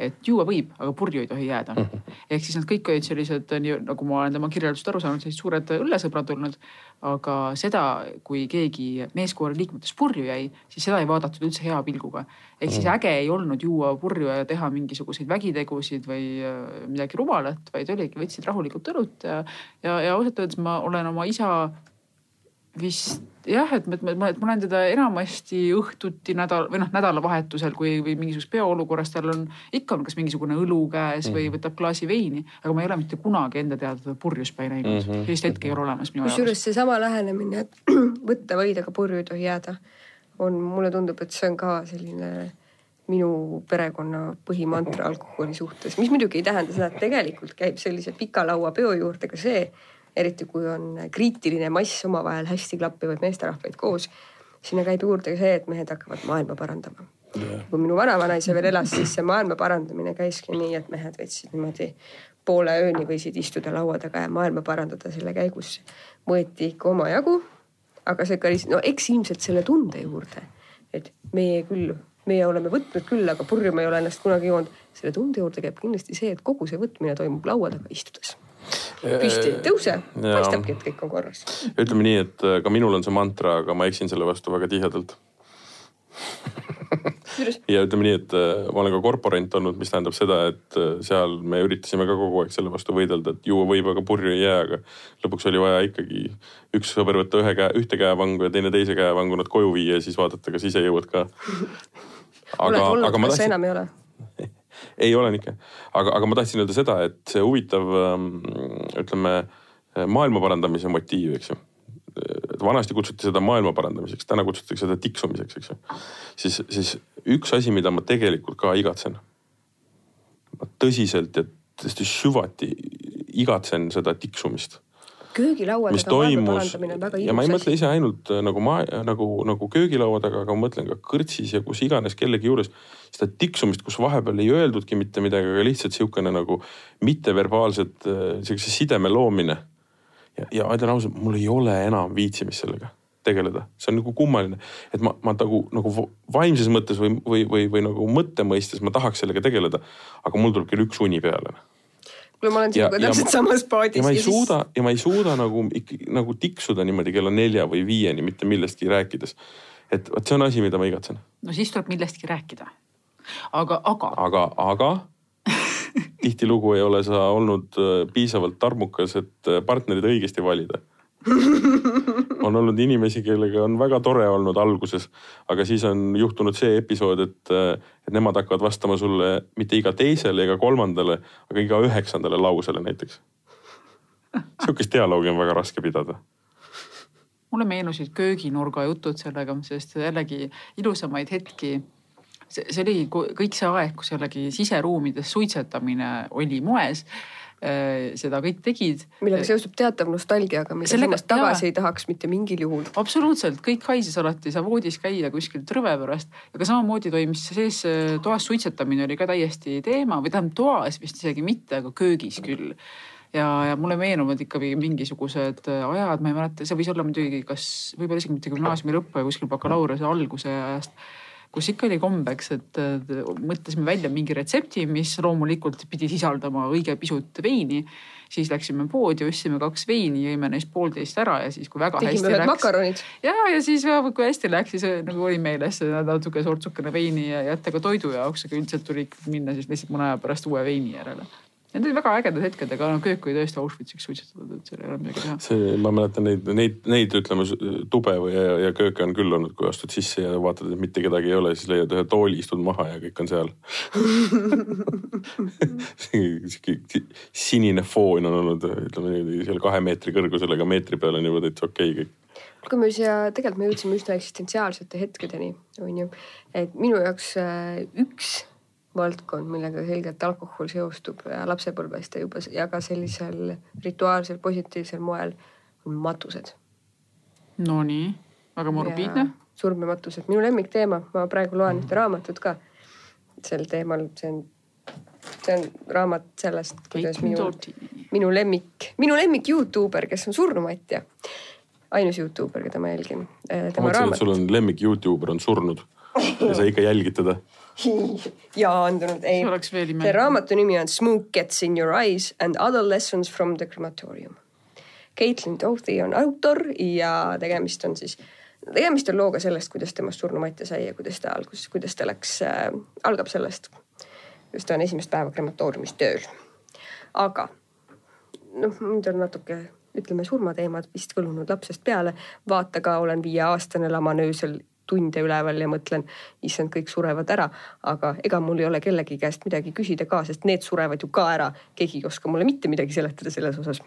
Speaker 2: et juua võib, aga purju ei tohi jääda. Mhm. ehk siis nad kõik olid sellised, nii nagu ma olen tema kirjeldusest aru saanud, sellised suured õllesõbrad olnud. aga seda, kui keegi meeskoori liikmetest purju jäi, siis seda ei vaadatud üldse hea pilguga. ehk siis mhm. äge ei olnud juua purju ja teha mingisuguseid vägitegusid või äh, midagi rumalat, vaid oligi, võtsid rahulikult õlut ja, ja, ja ausalt öeldes ma olen oma isa vist jah, et ma, ma, ma näen teda enamasti õhtuti nädal või noh, nädalavahetusel, kui või mingisuguses peoolukorras tal on ikka on kas mingisugune õlu käes või mhm. võtab klaasi veini, aga ma ei ole mitte kunagi enda teada teda purjuspäi näinud mm. -hmm. sellist hetke ei ole olemas minu
Speaker 3: jaoks. kusjuures seesama lähenemine, et <clears throat> võtta võid, aga purju ei tohi jääda, on, mulle tundub, et see on ka selline minu perekonna põhimantra alkoholi suhtes, mis muidugi ei tähenda seda, et tegelikult käib sellise pika laua peo juurde ka see eriti kui on kriitiline mass omavahel hästi klappivaid meesterahvaid koos. sinna käib juurde ka see, et mehed hakkavad maailma parandama yeah.. kui minu vanavanaisa veel elas, siis see maailma parandamine käiski nii, et mehed võtsid niimoodi poole ööni võisid istuda laua taga ja maailma parandada selle käigus. võeti ikka omajagu. aga see käis, no eks ilmselt selle tunde juurde, et meie küll, meie oleme võtnud küll, aga purju me ei ole ennast kunagi joonud. selle tunde juurde käib kindlasti see, et kogu see võtmine toimub laua taga istudes püsti ei tõuse, paistabki, et kõik on korras.
Speaker 1: ütleme nii, et äh, ka minul on see mantra, aga ma eksin selle vastu väga tihedalt ja ütleme nii, et äh, ma olen ka korporant olnud, mis tähendab seda, et äh, seal me üritasime ka kogu aeg selle vastu võidelda, et juua võib, aga purju ei jää, aga lõpuks oli vaja ikkagi üks sõber võtta ühe käe, ühte käevangu ja teine teise käevangu nad koju viia ja siis vaadata, kas ise jõuad ka.
Speaker 3: oled olnud, kas tahtsin... enam ei ole?
Speaker 1: Ei olen ikka, aga, aga ma tahtsin öelda seda, et see huvitav ähm, ütleme maailma parandamise motiiv, eks ju vanasti kutsuti seda maailma parandamiseks, täna kutsutakse seda tiksumiseks, eks ju. siis, siis üks asi, mida ma tegelikult ka igatsen. ma tõsiselt ja tõesti süvati igatsen seda tiksumist
Speaker 3: köögilaua taga maailma
Speaker 1: toimus
Speaker 3: parandamine on väga
Speaker 1: ja ma ei mõtle ise ainult äh, nagu ma nagu, nagu köögilaua taga, aga ma mõtlen ka kõrtsis ja kus iganes kellegi juures seda tiksumist, kus vahepeal ei öeldudki mitte midagi, aga lihtsalt sihukene nagu mitteverbaalset äh, sihukese sideme loomine. ja, ja ma ütlen ausalt, mul ei ole enam viitsimist sellega tegeleda, see on nagu kummaline, et ma, ma nagu, nagu vaimses mõttes või, või, või, või nagu mõtte mõistes ma tahaks sellega tegeleda. aga mul tuleb kell üks uni peale
Speaker 3: kuule, ma olen
Speaker 1: Ja-
Speaker 3: sinuga
Speaker 1: ja
Speaker 3: täpselt
Speaker 1: ma-
Speaker 3: samas paadis.
Speaker 1: ja ma ei suuda ja ma ei suuda nagu ikkagi nagu tiksuda niimoodi kella nelja või viieni mitte millestki rääkides. et vot see on asi, mida ma igatsen,
Speaker 2: no siis tuleb millestki rääkida. aga, aga
Speaker 1: aga, aga <laughs> tihtilugu ei ole sa olnud äh, piisavalt tarmukas, et äh, partnerid õigesti valida. <laughs> on olnud inimesi, kellega on väga tore olnud alguses, aga siis on juhtunud see episood, et, et nemad hakkavad vastama sulle mitte iga teisele ega kolmandale, aga iga üheksandale lausele näiteks. sihukest dialoogi on väga raske pidada
Speaker 2: mulle meenusid kööginurga jutud sellega, sest jällegi ilusamaid hetki. see, oli kõik see aeg, kus jällegi siseruumides suitsetamine oli moes. Seda kõik tegid.
Speaker 3: millega seostub teatav nostalgiaga, mida
Speaker 2: Sellega-
Speaker 3: samas tagasi
Speaker 2: jaa.
Speaker 3: ei tahaks mitte mingil juhul.
Speaker 2: absoluutselt, kõik haises alati, sa voodis käia kuskil trõve pärast, aga samamoodi toimis sees äh, toas suitsetamine oli ka täiesti teema või tähendab toas vist isegi mitte, aga köögis küll. ja, ja mulle meenuvad ikkagi mingisugused äh, ajad, ma ei mäleta, see võis olla muidugi kas võib-olla isegi mitte gümnaasiumi lõppu ja kuskil bakalaureuse alguse ajast kus ikka oli kombeks, et äh, mõtlesime välja mingi retsepti, mis loomulikult pidi sisaldama õige pisut veini. siis läksime poodi, ostsime kaks veini, jõime neist poolteist ära ja siis, kui väga
Speaker 3: tegime
Speaker 2: hästi läks.
Speaker 3: makaronid.
Speaker 2: ja, ja siis kui hästi läks, siis äh, nagu oli meeles see natuke sortsukene veini ja jätta ka toidu jaoks, aga üldiselt tuli minna siis lihtsalt mõne aja pärast uue veini järele. Need olid väga ägedad hetked, aga no köök oli tõesti Auschwitziks suitsetatud, et seal ei ole midagi teha.
Speaker 1: see, ma mäletan neid, neid, neid ütleme tube või ja, ja kööke on küll olnud, kui astud sisse ja vaatad, et mitte kedagi ei ole, siis leiad ühe tooli, istud maha ja kõik on seal. sinine foon on olnud, ütleme niimoodi seal kahe meetri kõrgusel, aga meetri peal on juba täitsa okei okay, kõik.
Speaker 3: kui me siia, tegelikult me jõudsime üsna eksistentsiaalsete hetkedeni, onju. et minu jaoks äh, üks valdkond, millega selgelt alkohol seostub ja lapsepõlvest ja juba ja ka sellisel rituaalsel positiivsel moel on matused.
Speaker 2: Nonii, väga morbiidne.
Speaker 3: surmematused, minu lemmikteema, ma praegu loen ühte raamatut ka sel teemal, see on, see on raamat sellest, kuidas minu minu lemmik, minu lemmik Youtuber, kes on surnumatja. ainus Youtuber, keda ma jälgin.
Speaker 1: ma
Speaker 3: tema
Speaker 1: mõtlesin, et sul on lemmik Youtuber on surnud ja sa ikka jälgid teda. <laughs>
Speaker 3: ja andunud, ei
Speaker 2: see.
Speaker 3: raamatu nimi on Smoke gets in your eyes and other lessons from the crematorium. Caitlin Doughty on autor ja tegemist on siis, tegemist on looga sellest, kuidas temast surnumatja sai ja kuidas ta algus, kuidas ta läks äh,, algab sellest, kuidas ta on esimest päeva krematooriumis tööl. aga noh, nüüd on natuke ütleme surmateemad vist võlunud lapsest peale. vaata ka, olen viieaastane, laman öösel tunde üleval ja mõtlen, issand, kõik surevad ära, aga ega mul ei ole kellegi käest midagi küsida ka, sest need surevad ju ka ära. keegi ei oska mulle mitte midagi seletada selles osas.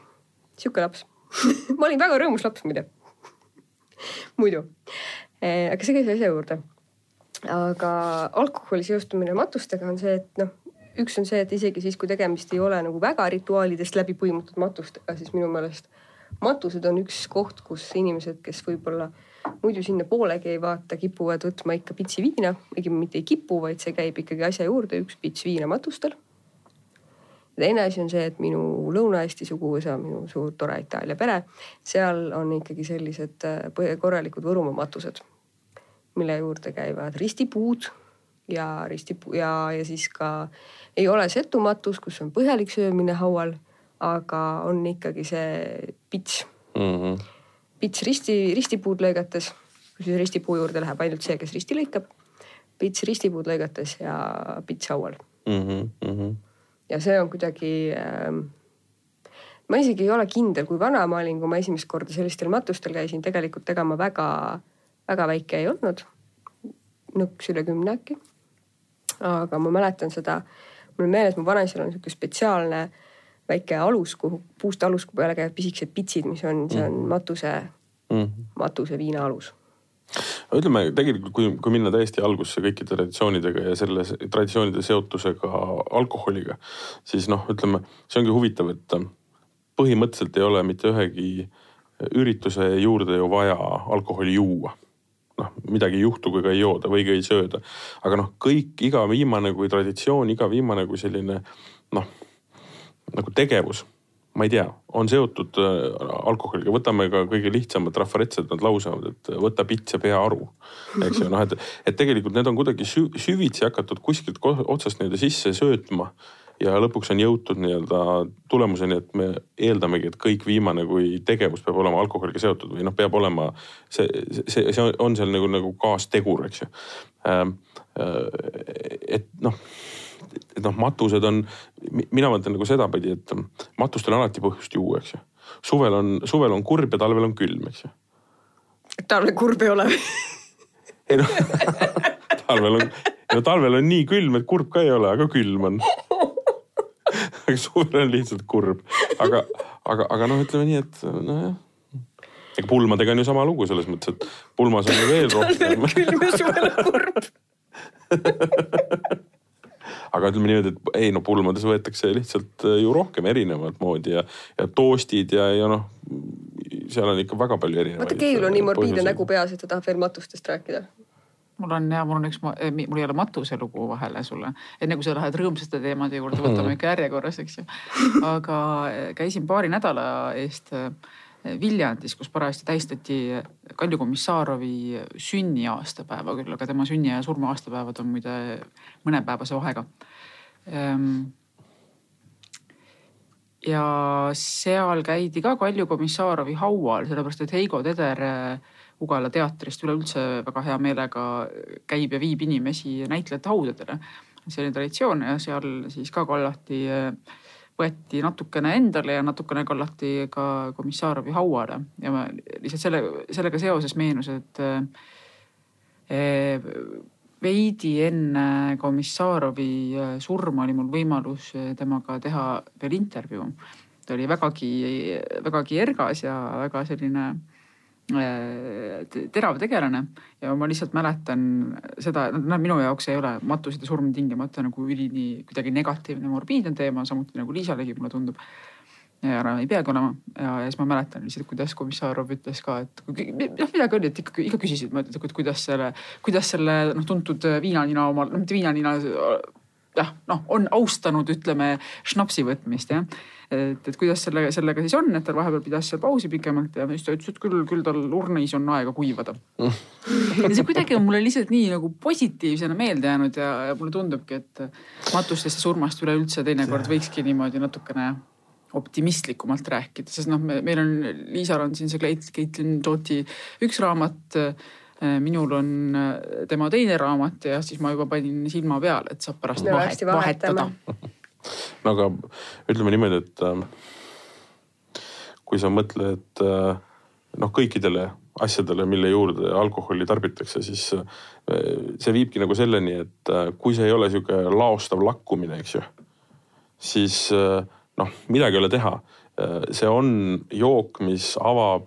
Speaker 3: sihuke laps <laughs> ma olin väga rõõmus laps muide. muidu, aga see käis asja juurde. aga alkoholi seostumine matustega on see, et noh, üks on see, et isegi siis, kui tegemist ei ole nagu väga rituaalidest läbi põimutud matustega, siis minu meelest matused on üks koht, kus inimesed, kes võib-olla muidu sinna poolegi ei vaata, kipuvad võtma ikka pitsi viina, õigemini mitte ei kipu, vaid see käib ikkagi asja juurde, üks pits viina matustel. teine asi on see, et minu Lõuna-Eesti suguvõsa, minu suur tore Itaalia pere, seal on ikkagi sellised äh, korralikud Võrumaa matused, mille juurde käivad ristipuud ja ristipuu ja, ja siis ka ei ole setumatus, kus on põhjalik söömine haual, aga on ikkagi see pits
Speaker 1: Mm -hmm.
Speaker 3: Pits risti, ristipuud lõigates, kusjuures ristipuu juurde läheb ainult see, kes risti lõikab. pits ristipuud lõigates ja pits haual
Speaker 1: Mm -hmm.
Speaker 3: ja see on kuidagi ähm,. ma isegi ei ole kindel, kui vana ma olin, kui ma esimest korda sellistel matustel käisin, tegelikult ega ma väga, väga väike ei olnud. nõks üle kümne äkki. aga ma mäletan seda mul on meeles, mu vanaisal on niisugune spetsiaalne väike alus, kuhu, puust alus, kuhu peale käivad pisikesed pitsid, mis on, see on matuse mm., matuse viina alus
Speaker 1: ütleme tegelikult, kui, kui minna täiesti algusse kõikide traditsioonidega ja selle traditsioonide seotusega alkoholiga, siis noh, ütleme, see ongi huvitav, et põhimõtteliselt ei ole mitte ühegi ürituse juurde ju vaja alkoholi juua noh, midagi ei juhtu, kui ka ei jooda või ka ei sööda. aga noh, kõik, iga viimane kui traditsioon, iga viimane kui selline noh, nagu tegevus ma ei tea, on seotud äh, alkoholiga, võtame ka kõige lihtsamad trafaretsed, nad lausevad, et võta pits ja pea aru. eks ju, noh, et, et tegelikult need on kuidagi süvitsi hakatud kuskilt otsast nii-öelda sisse söötma. ja lõpuks on jõutud nii-öelda tulemuseni, et me eeldamegi, et kõik viimane kui tegevus peab olema alkoholiga seotud või noh, peab olema see, see, see on seal nagu, nagu kaastegur, eks ju. Ähm, äh, et noh et noh, matused on, mina mõtlen nagu sedapidi, et matustel on alati põhjust juua, eks ju. suvel on, suvel on kurb ja talvel on külm, eks ju.
Speaker 3: talvel kurb ei ole <laughs>
Speaker 1: ei noh, talvel on, no talvel on nii külm, et kurb ka ei ole, aga külm on. <laughs> aga suvel on lihtsalt kurb, aga, aga, aga noh, ütleme nii, et nojah ega pulmadega on ju sama lugu selles mõttes, et pulmas on ju veel rohkem. talvel on
Speaker 3: külm ja suvel on kurb <laughs>
Speaker 1: aga ütleme niimoodi, et ei no pulmades võetakse lihtsalt äh, ju rohkem erinevat moodi ja, ja toastid ja, ja noh, seal on ikka väga palju erinevaid.
Speaker 3: vaata, Keilul on nii morbiidne nägu peas, et ta tahab veel matustest rääkida
Speaker 2: mul on ja mul on üks, eh, mul ei ole matuse lugu vahele sulle, enne kui sa lähed rõõmsate teemade juurde, võtame <laughs> ikka järjekorras, eks ju. aga eh, käisin paari nädala eest äh, Viljandis, kus parajasti tähistati Kalju Komissarovi sünniaastapäeva küll, aga tema sünni ja surma aastapäevad on muide mõnepäevase vahega. Ehm, ja seal käidi ka Kalju Komissarovi haual, sellepärast et Heigo Teder äh, Ugala teatrist üleüldse väga hea meelega käib ja viib inimesi näitlejate haudadele. selline traditsioon ja seal siis ka kallati äh, võeti natukene endale ja natukene kallati ka Komissarovi hauale ja ma lihtsalt selle, sellega seoses meenus, et eh, veidi enne Komissarovi eh, surma oli mul võimalus eh, temaga teha veel intervjuu. ta oli vägagi, vägagi ergas ja väga selline terav tegelane ja ma lihtsalt mäletan seda, noh minu jaoks ei ole matused ja surm tingimata nagu ülini kuidagi negatiivne morbiidne teema, samuti nagu Liisalegi mulle tundub. ja no ei peagi olema ja, ja siis ma mäletan lihtsalt, kuidas Komissarov ütles ka, et noh midagi oli, et ikka, ikka küsisid, ma ütlesin, et kuidas selle, kuidas selle noh, tuntud viinanina omal, no mitte viinanina jah, noh, on austanud, ütleme, šnapsi võtmist jah. et, et kuidas sellega, sellega siis on, et ta vahepeal pidas seal pausi pikemalt ja siis ta ütles, et küll, küll tal urnis on aega kuivada ja see kuidagi on mulle lihtsalt nii nagu positiivsena meelde jäänud ja, ja mulle tundubki, et matustest ja surmast üleüldse teinekord võikski niimoodi natukene optimistlikumalt rääkida, sest noh, meil on, Liisal on siin see Caitlin Toti üks raamat minul on äh, tema teine raamat ja siis ma juba panin silma peale, et saab pärast vahet, vahetada.
Speaker 1: no aga ütleme niimoodi, et äh, kui sa mõtled noh, kõikidele asjadele, mille juurde alkoholi tarbitakse, siis see viibki nagu selleni, et kui see ei ole sihuke laostav lakkumine, eks ju, siis noh, midagi ei ole teha. see on jook, mis avab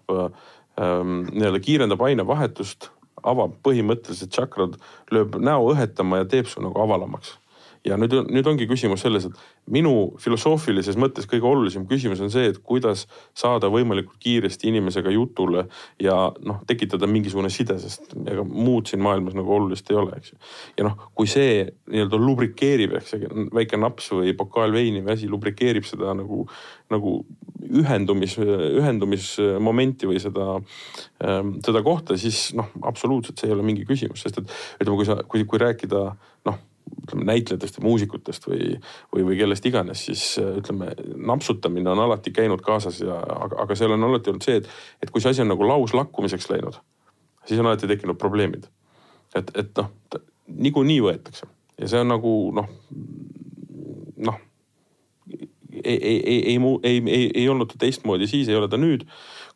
Speaker 1: nii-öelda kiirendab ainevahetust avab põhimõtteliselt tšakrad, lööb näo õhetama ja teeb su nagu avalamaks. Ja nüüd, nüüd ongi küsimus selles, et minu filosoofilises mõttes kõige olulisem küsimus on see, et kuidas saada võimalikult kiiresti inimesega jutule ja noh, tekitada mingisugune side, sest ega muud siin maailmas nagu olulist ei ole, eks ju. ja noh, kui see nii-öelda lubrikeerib, ehk see väike naps või pokaal veini või asi lubrikeerib seda nagu, nagu ühendumis, ühendumismomenti või seda, ähm, seda kohta, siis noh, absoluutselt see ei ole mingi küsimus, sest et ütleme, kui sa, kui, kui rääkida noh ütleme näitlejatest ja muusikutest või, või, või kellest iganes, siis ütleme, napsutamine on alati käinud kaasas ja, aga, aga seal on alati olnud see, et, et kui see asi on nagu lauslakkumiseks läinud, siis on alati tekkinud probleemid. et, et noh, niikuinii võetakse ja see on nagu noh, noh ei, ei, ei, ei, ei, ei, ei olnud ta teistmoodi siis, ei ole ta nüüd.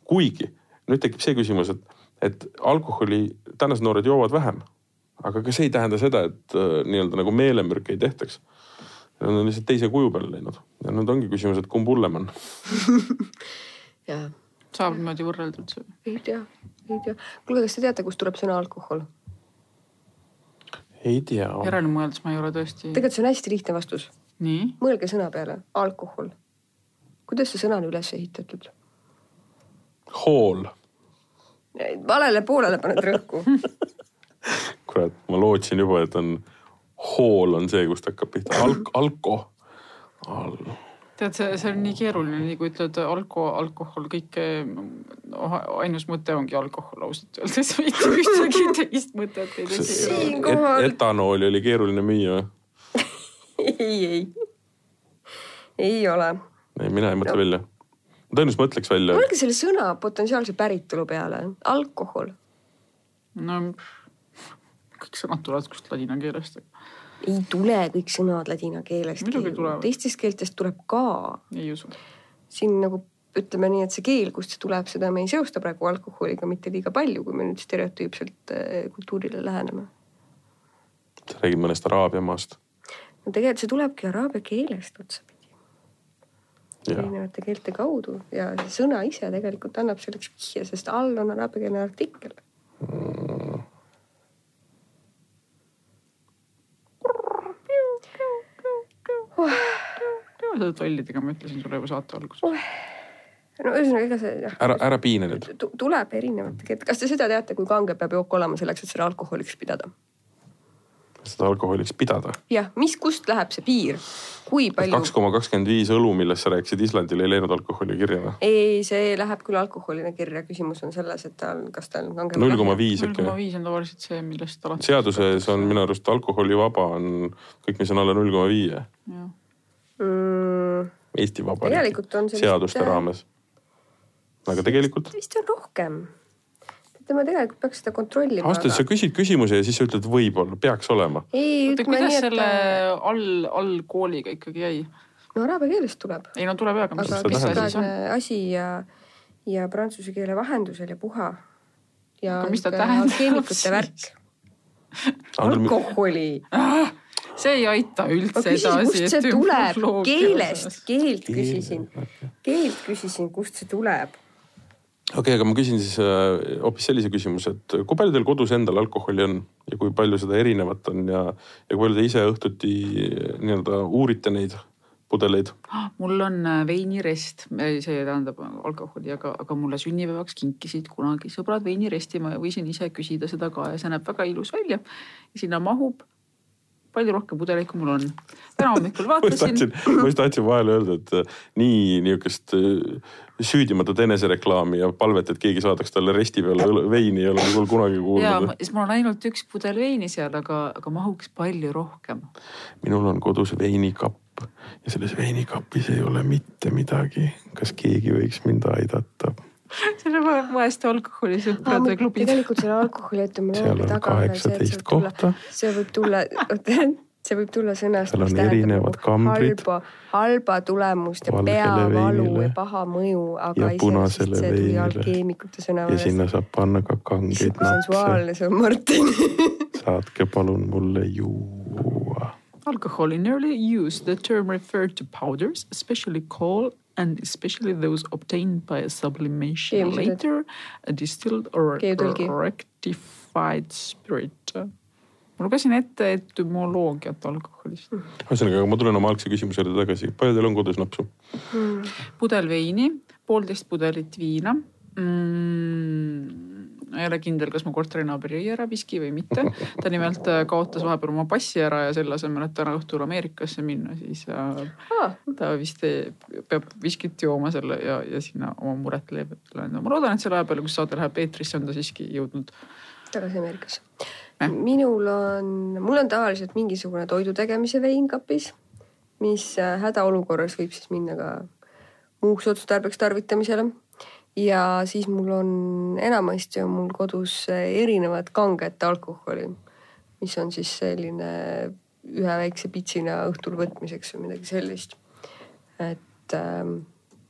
Speaker 1: kuigi nüüd tekib see küsimus, et, et alkoholi tänased noored joovad vähem. Aga ka see ei tähenda seda, et äh, nii-öelda nagu meelemürke ei tehtaks. Nad on lihtsalt teise kuju peale läinud ja nüüd ongi küsimus, et kumb hullem on. <laughs>
Speaker 3: jaa,
Speaker 2: saab niimoodi võrrelda üldse?
Speaker 3: ei tea, ei tea. kuulge, kas te teate, kust tuleb sõna alkohol?
Speaker 1: ei tea.
Speaker 2: järele mõeldes ma ei ole tõesti.
Speaker 3: tegelikult see on hästi lihtne vastus.
Speaker 2: nii?
Speaker 3: mõelge sõna peale, alkohol. kuidas see sõna on üles ehitatud?
Speaker 1: hool.
Speaker 3: valele poolele paned rõhku <laughs> <laughs>
Speaker 1: kurat, ma lootsin juba, et on hool on see, kust hakkab pihta Alk, alko Al....
Speaker 2: tead, see, see on nii keeruline, nii kui ütled alko, alkohol, kõike no,, ainus mõte ongi alkohol ausalt öeldes, <laughs> mitte ühtegi teist mõtet ei teki.
Speaker 3: Siinkohal-
Speaker 1: Et, etanooli oli keeruline müüa või? <laughs>
Speaker 3: ei, ei. ei ole.
Speaker 1: ei, mina ei mõtle no. välja. tõenäoliselt mõtleks välja.
Speaker 3: mõelge selle sõna potentsiaalse päritolu peale, alkohol.
Speaker 2: no kõik sõnad tulevad kuskilt ladina keelest.
Speaker 3: ei tule kõik sõnad ladina keelest. Teistest keeltest tuleb ka.
Speaker 2: ei usu.
Speaker 3: siin nagu ütleme nii, et see keel, kust see tuleb, seda me ei seosta praegu alkoholiga mitte liiga palju, kui me nüüd stereotüüpselt eh, kultuurile läheneme.
Speaker 1: sa räägid mõnest araabia maast.
Speaker 3: no tegelikult see tulebki araabia keelest otsapidi, erinevate keelte kaudu ja sõna ise tegelikult annab selleks vihje, sest all on araabiakeelne artikkel.
Speaker 2: Seda tollidega ma ütlesin sulle juba saate alguses.
Speaker 3: no ühesõnaga, ega see jah,
Speaker 1: ära, ära piine nüüd.
Speaker 3: tu- tuleb erinevate keelte, kas te seda teate, kui kange peab jook olema selleks, et seda alkoholiks pidada?
Speaker 1: seda alkoholiks pidada.
Speaker 3: jah, mis, kust läheb see piir, kui palju?
Speaker 1: kaks koma kakskümmend viis õlu, millest sa rääkisid Islandil, ei läinud alkoholi kirja või?
Speaker 3: ei, see läheb küll alkoholina kirja, küsimus on selles, et ta on, kas ta on kange.
Speaker 1: null koma viis
Speaker 2: null
Speaker 1: äkki
Speaker 2: koma
Speaker 1: või?
Speaker 2: viis on tavaliselt see, millest alati.
Speaker 1: seaduses on minu arust alkoholivaba on kõik, mis on alla null koma viie.
Speaker 2: jah,
Speaker 3: mm,
Speaker 1: Eesti Vabariigi
Speaker 3: Tegelikult on sellist-
Speaker 1: seaduste raames. aga tegelikult
Speaker 3: vist on rohkem. teate, ma tegelikult peaks seda kontrollima.
Speaker 1: ausalt öeldes sa küsid küsimuse ja siis sa ütled võib-olla, peaks olema.
Speaker 3: ei,
Speaker 2: oota,
Speaker 3: ütleme
Speaker 2: kuidas
Speaker 3: nii, et
Speaker 2: selle
Speaker 3: ta...
Speaker 2: all, allkooliga ikkagi jäi?
Speaker 3: no araabia keelest tuleb,
Speaker 2: ei no tuleb jah, aga mis
Speaker 3: aga
Speaker 1: see
Speaker 2: mis ta siis on?
Speaker 3: asi ja, ja prantsuse keele vahendusel ja puha. ja
Speaker 2: Aga mis ta tähendab siis?
Speaker 3: värk. alkoholi.
Speaker 2: See ei aita üldse edasi.
Speaker 3: kust see tuleb, keelest, keelt küsisin, keelt küsisin, kust see tuleb.
Speaker 1: okei okay,, aga ma küsin siis äh, hoopis sellise küsimuse, et kui palju teil kodus endal alkoholi on ja kui palju seda erinevat on ja, ja kui palju te ise õhtuti äh, nii-öelda uurite neid pudeleid?
Speaker 2: mul on äh, veinirest, see tähendab alkoholi, aga, aga mulle sünnipäevaks kinkisid kunagi sõbrad veiniresti, ma võisin ise küsida seda ka ja see näeb väga ilus välja. sinna mahub palju rohkem pudeleid, kui mul on. täna hommikul <laughs> vaatasin
Speaker 1: ma just tahtsin vahele öelda, et äh, nii niisugust äh, süüdimatut enesereklaami ja palvet, et keegi saadaks talle resti peale veini ei ole mul kunagi kuulnud.
Speaker 2: siis mul on ainult üks pudel veini seal, aga, aga mahuks palju rohkem.
Speaker 1: minul on kodus veinikapp ja selles veinikapis ei ole mitte midagi. kas keegi võiks mind aidata? <laughs>
Speaker 2: selle va- vaeste alkoholisõprade klubi.
Speaker 3: tegelikult selle alkoholi
Speaker 1: seal
Speaker 3: etümoloogia
Speaker 1: on
Speaker 3: taga on see, et see
Speaker 1: kaheksateist
Speaker 3: võib tulla,
Speaker 1: kohta.
Speaker 3: see võib tulla, <laughs> see võib tulla sõnast,
Speaker 1: Seal
Speaker 3: mis
Speaker 1: on
Speaker 3: tähendab nagu halba, halba tulemust ja peavalu ja paha mõju, aga iseenesest see tuli alkeemikute sõna
Speaker 1: ja sinna saab panna ka kangeid napse.
Speaker 3: sensuaalne see on, Martin <laughs>
Speaker 1: saatke palun mulle juua.
Speaker 2: Alcohol in early use, the term referred to powders, especially coal and especially those obtained by a sublimation later, a distilled or
Speaker 3: Keevtõlgi.
Speaker 2: rectified spirit. ma lugesin ette etümoloogiat alkoholist.
Speaker 1: ühesõnaga, aga ma tulen oma algse küsimuse juurde tagasi. palju teil on kodus napsu?
Speaker 2: pudel veini, poolteist pudelit viina mm,. Ei ole kindel, kas mu korterinaaber jõi ära viski või mitte. ta nimelt äh, kaotas vahepeal oma passi ära ja selle asemel, et täna õhtul Ameerikasse minna, siis äh,
Speaker 3: ah,
Speaker 2: ta vist ei, peab viskit jooma selle ja, ja sinna oma muret leevendada. ma loodan, et selle aja peale, kus saade läheb eetrisse, on ta siiski jõudnud.
Speaker 3: tagasi Ameerikasse
Speaker 2: Eh.
Speaker 3: minul on, mul on tavaliselt mingisugune toidu tegemise vein kapis, mis äh, hädaolukorras võib siis minna ka muuks otstarbeks tarvitamisele. Ja siis mul on, enamasti on mul kodus äh, erinevat kanget alkoholi, mis on siis selline ühe väikse pitsina õhtul võtmiseks või midagi sellist. et ähm,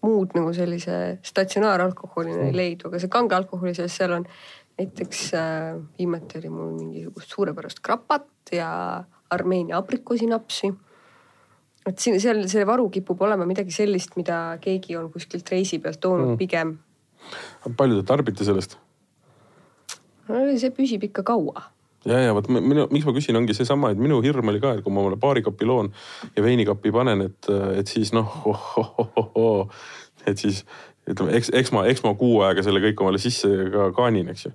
Speaker 3: muud nagu sellise statsionaaralkoholina ei leidu, aga see kange alkoholi sees, seal on näiteks äh, viimati oli mul mingisugust suurepärast krapat ja Armeenia aprikoosinapsi. et siin seal see varu kipub olema midagi sellist, mida keegi on kuskilt reisi pealt toonud mm. pigem.
Speaker 1: Palju te tarbite sellest?
Speaker 3: see püsib ikka kaua
Speaker 1: ja, ja vot minu, miks ma küsin, ongi seesama, et minu hirm oli ka, et kui ma omale baarikapi loon ja veinikapi panen, et, et siis noh oh, oh, oh, oh, et siis ütleme, eks, eks ma, eks ma kuu aega selle kõik omale sisse ka kaanin, eks ju.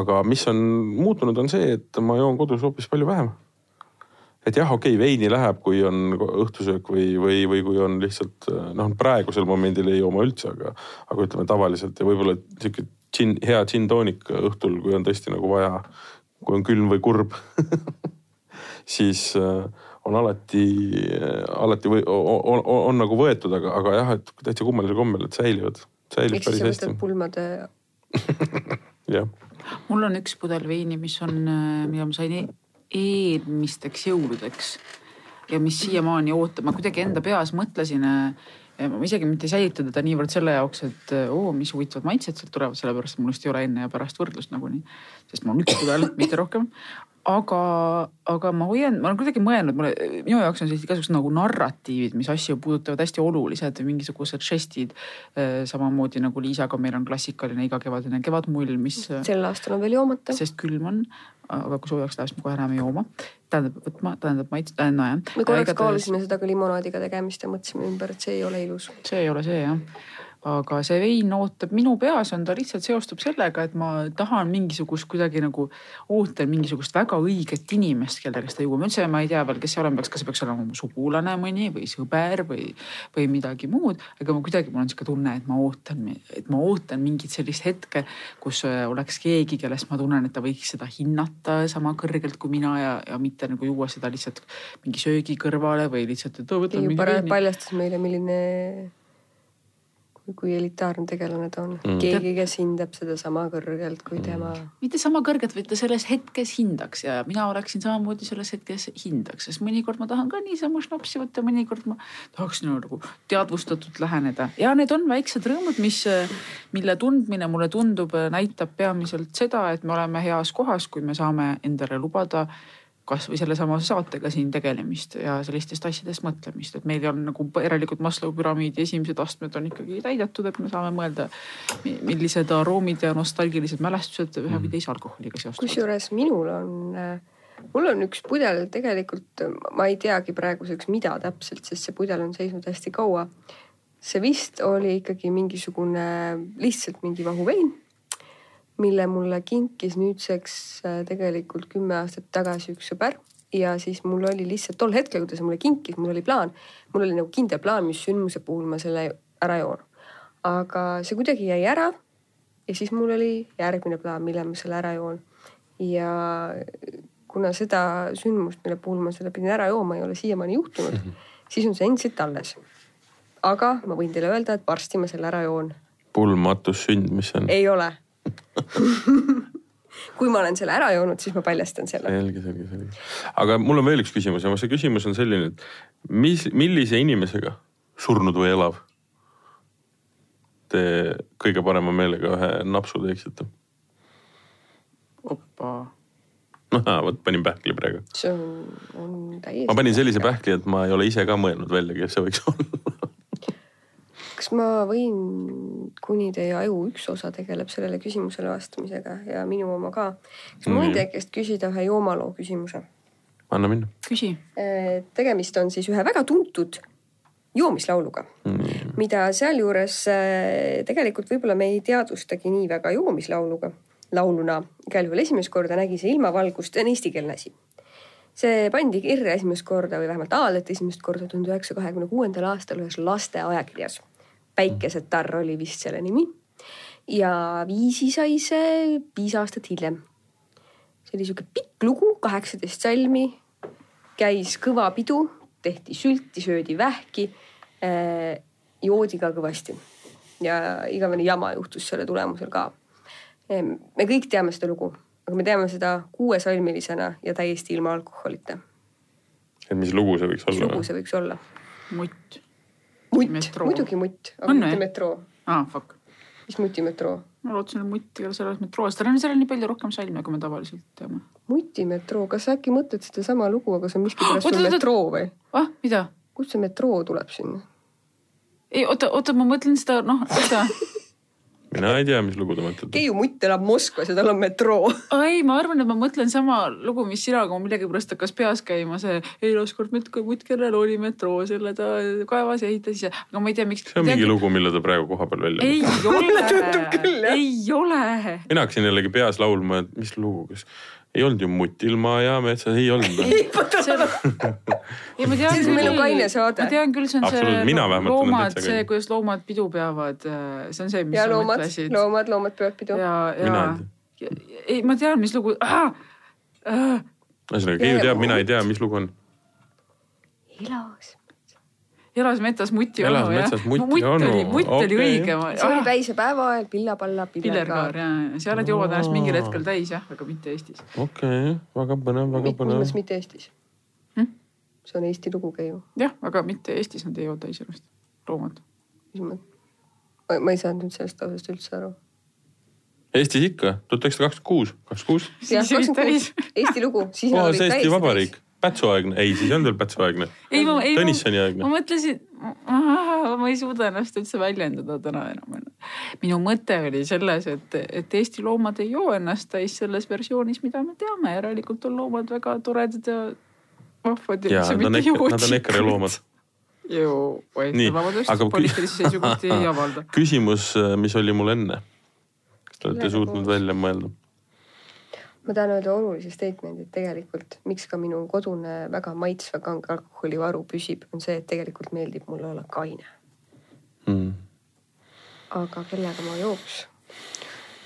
Speaker 1: aga mis on muutunud, on see, et ma joon kodus hoopis palju vähem. Et jah, okei okay,, veini läheb, kui on õhtusöök või, või, või kui on lihtsalt noh, praegusel momendil ei joo ma üldse, aga, aga ütleme tavaliselt ja võib-olla sihuke džinn, hea džinn-toonik õhtul, kui on tõesti nagu vaja kui on külm või kurb <laughs> siis äh, on alati, äh, alati või on, on, on nagu võetud, aga, aga jah, et täitsa kummalisel kombel, et säilivad, säilib päris hästi.
Speaker 3: pulmade <laughs>
Speaker 1: jah.
Speaker 2: mul on üks pudel veini, mis on, äh, mida ma sain e-, eelmisteks jõuludeks ja mis siiamaani ootab, ma kuidagi enda peas mõtlesin ma isegi mitte ei säilita teda niivõrd selle jaoks, et oo, mis huvitavad maitsed sealt tulevad, sellepärast mul just ei ole enne ja pärast võrdlust nagunii. sest mul on üks pudel, mitte rohkem. Aga, aga ma hoian, ma olen kuidagi mõelnud, mulle, minu jaoks on sellised igasugused nagu narratiivid, mis asju puudutavad hästi olulised, mingisugused žestid. Äh, samamoodi nagu Liisaga meil on klassikaline igakevadine kevadmull, mis.
Speaker 3: sel aastal on veel joomata.
Speaker 2: sest külm on aga kui soojaks läheb, siis me kohe läheme jooma. tähendab võtma, tähendab maits-, äh, nojah.
Speaker 3: me korraks kaalusime seda ka limonaadiga tegemist ja mõtlesime ümber, et see ei ole ilus.
Speaker 2: see ei ole see jah aga see vein ootab, minu peas on ta lihtsalt seostub sellega, et ma tahan mingisugust kuidagi nagu, ootan mingisugust väga õiget inimest, kellega seda juua. ma üldse, ma ei tea veel, kes see olema peaks, kas see peaks olema mu sugulane mõni või sõber või, või midagi muud. aga ma kuidagi, mul on sihuke tunne, et ma ootan, et ma ootan mingit sellist hetke, kus äh, oleks keegi, kellest ma tunnen, et ta võiks seda hinnata sama kõrgelt kui mina ja, ja mitte nagu juua seda lihtsalt mingi söögi kõrvale või lihtsalt,
Speaker 3: paljastas meile, milline kui elitaarne tegelane ta on mm.. keegi, kes hindab seda sama kõrgelt kui mm. tema.
Speaker 2: mitte sama kõrgelt, vaid ta selles hetkes hindaks ja mina oleksin samamoodi selles hetkes hindaks, sest mõnikord ma tahan ka niisama šnapsi võtta, mõnikord ma tahaksin nagu teadvustatult läheneda ja need on väiksed rõõmud, mis, mille tundmine mulle tundub, näitab peamiselt seda, et me oleme heas kohas, kui me saame endale lubada kasvõi sellesama saatega siin tegelemist ja sellistest asjadest mõtlemist, et meil on nagu järelikult Maslow püramiidi esimesed astmed on ikkagi täidetud, et me saame mõelda, millised aroomid ja nostalgilised mälestused ühe või teise alkoholiga seostuvad.
Speaker 3: kusjuures minul on, mul on üks pudel tegelikult, ma ei teagi praeguseks, mida täpselt, sest see pudel on seisnud hästi kaua. see vist oli ikkagi mingisugune lihtsalt mingi vahuvein mille mulle kinkis nüüdseks äh, tegelikult kümme aastat tagasi üks sõber ja siis mul oli lihtsalt tol hetkel, kui ta see mulle kinkis, mul oli plaan, mul oli nagu kindel plaan, mis sündmuse puhul ma selle ära joon. aga see kuidagi jäi ära. ja siis mul oli järgmine plaan, millal ma selle ära joon. ja kuna seda sündmust, mille puhul ma selle pidin ära jooma, ei ole siiamaani juhtunud mm, -hmm. siis on see endiselt alles. aga ma võin teile öelda, et varsti ma selle ära joon.
Speaker 1: pulmatus sünd, mis see on?
Speaker 3: ei ole <laughs> kui ma olen selle ära joonud, siis ma paljastan selle.
Speaker 1: selge, selge, selge. aga mul on veel üks küsimus ja see küsimus on selline, et mis, millise inimesega, surnud või elav, te kõige parema meelega ühe napsu teeksite?
Speaker 2: opa. <laughs>
Speaker 1: noh, vot panin pähkli praegu.
Speaker 3: see on, on täiesti.
Speaker 1: ma panin sellise pähkli, et ma ei ole ise ka mõelnud välja, kes see võiks olla <laughs>
Speaker 3: kas ma võin, kuni teie aju üks osa tegeleb sellele küsimusele vastamisega ja minu oma ka. kas ma võin mm. teie käest küsida ühe joomaloo küsimuse?
Speaker 1: anna minna.
Speaker 2: küsi.
Speaker 3: Äh, tegemist on siis ühe väga tuntud joomislauluga mm., mida sealjuures äh, tegelikult võib-olla me ei teadvustagi nii väga joomislauluga, lauluna. igal juhul esimest korda nägi see ilmavalgust, see on eestikeelne asi see pandi kirja esimest korda või vähemalt avaldati esimest korda tuhande üheksasaja kahekümne kuuendal aastal ühes lasteajakirjas päikesetarr oli vist selle nimi. ja viisi sai see viis aastat hiljem. see oli sihuke pikk lugu, kaheksateist salmi. käis kõva pidu, tehti sülti, söödi vähki äh,. joodi ka kõvasti ja igavene jama juhtus selle tulemusel ka. me kõik teame seda lugu, aga me teame seda kuuesalmilisena ja täiesti ilma alkoholita.
Speaker 1: et mis lugu see võiks olla?
Speaker 3: mis lugu see võiks olla?
Speaker 2: mutt
Speaker 3: mutt, muidugi mutt, aga mitte metroo.
Speaker 2: aa ah,, fuck.
Speaker 3: mis mutimetroo?
Speaker 2: ma lootsin, et mutt ei ole selles metroos, tal on seal nii palju rohkem salme, kui me tavaliselt teame.
Speaker 3: mutimetroo, kas sa äkki mõtled sedasama lugu, aga see on miskipärast <gasps> sul metroo või?
Speaker 2: ah, mida?
Speaker 3: kust see metroo tuleb sinna?
Speaker 2: ei oota, oota, ma mõtlen seda, noh, oota. <laughs>
Speaker 1: mina ei tea, mis lugu te mõtlete.
Speaker 3: Keiu mutt elab Moskvas ja tal on metroo.
Speaker 2: ei, ma arvan, et ma mõtlen sama lugu, mis sina, aga mul millegipärast hakkas peas käima see eilast kord mutt, mutt, kellel oli metroo, selle ta kaevas ja ehitas ise, aga ma ei tea, miks.
Speaker 1: see on mingi lugu, mille ta praegu koha peal välja
Speaker 2: ei ole ei ole.
Speaker 1: mina hakkasin jällegi peas laulma, et mis lugu, kas ei olnud ju Mutt ilma ja metsas, ei olnud <laughs>
Speaker 2: ei, ma tean
Speaker 3: Siis meil on kaine saade.
Speaker 2: ma tean küll, see on see loomad, see kuidas loomad pidu peavad, see on see, mis
Speaker 3: ja
Speaker 2: sa
Speaker 3: loomad,
Speaker 2: mõtlesid.
Speaker 3: loomad, loomad peavad pidu.
Speaker 2: ja, ja, ei, ma tean, mis lugu ah!.
Speaker 1: Ühesõnaga, Keiu teab, mina ei tea, mis lugu on.
Speaker 3: elas.
Speaker 2: Elas metsas muti
Speaker 1: Elas
Speaker 2: onu, jah
Speaker 1: metsas muti
Speaker 2: mutt
Speaker 1: onu.
Speaker 2: oli, mutt oli
Speaker 1: Okei.
Speaker 2: õige.
Speaker 3: see oli päise päeva ajal, pillapalla,
Speaker 2: pillerkaar
Speaker 3: pillerkaar.
Speaker 2: ja, ja seal nad joovad ennast mingil hetkel täis jah, aga mitte Eestis.
Speaker 1: okei, väga põnev, väga põnev
Speaker 3: mõttes. mitte Eestis
Speaker 2: Hm?
Speaker 3: see on Eesti lugu, Keiu.
Speaker 2: jah, aga mitte Eestis nad ei joo täis ennast, loomad.
Speaker 3: mis mõttes? ma ei saanud nüüd sellest lausest üldse aru.
Speaker 1: Eestis ikka, tuhat üheksasada kakskümmend kuus, kakskümmend kuus.
Speaker 3: Eesti lugu, siis nad
Speaker 1: puhas
Speaker 3: olid
Speaker 1: Eesti
Speaker 3: täis.
Speaker 1: Vabariik, Pätsu-aegne, ei, siis ei olnud veel Pätsu-aegne.
Speaker 2: ei, ma, ei,
Speaker 1: Tõnissoni
Speaker 2: ma
Speaker 1: aegne.
Speaker 2: mõtlesin, ma ei suuda ennast üldse väljendada täna enam. minu mõte oli selles, et, et Eesti loomad ei joo ennast täis selles versioonis, mida me teame, järelikult on loomad väga toredad ja vahvad
Speaker 1: ja nad on EKRE, nad on EKRE loomad.
Speaker 2: ju,
Speaker 1: Nii, aga,
Speaker 2: poliitilisi seisukohti ei avalda. <laughs>
Speaker 1: küsimus, mis oli mul enne? kas te olete suutnud välja mõelda?
Speaker 3: Ma tahan öelda olulise statement'i, et tegelikult miks ka minu kodune väga maitsva kange alkoholivaru püsib, on see, et tegelikult meeldib mulle olla kaine.
Speaker 1: Hmm.
Speaker 3: aga kellega ma jooks?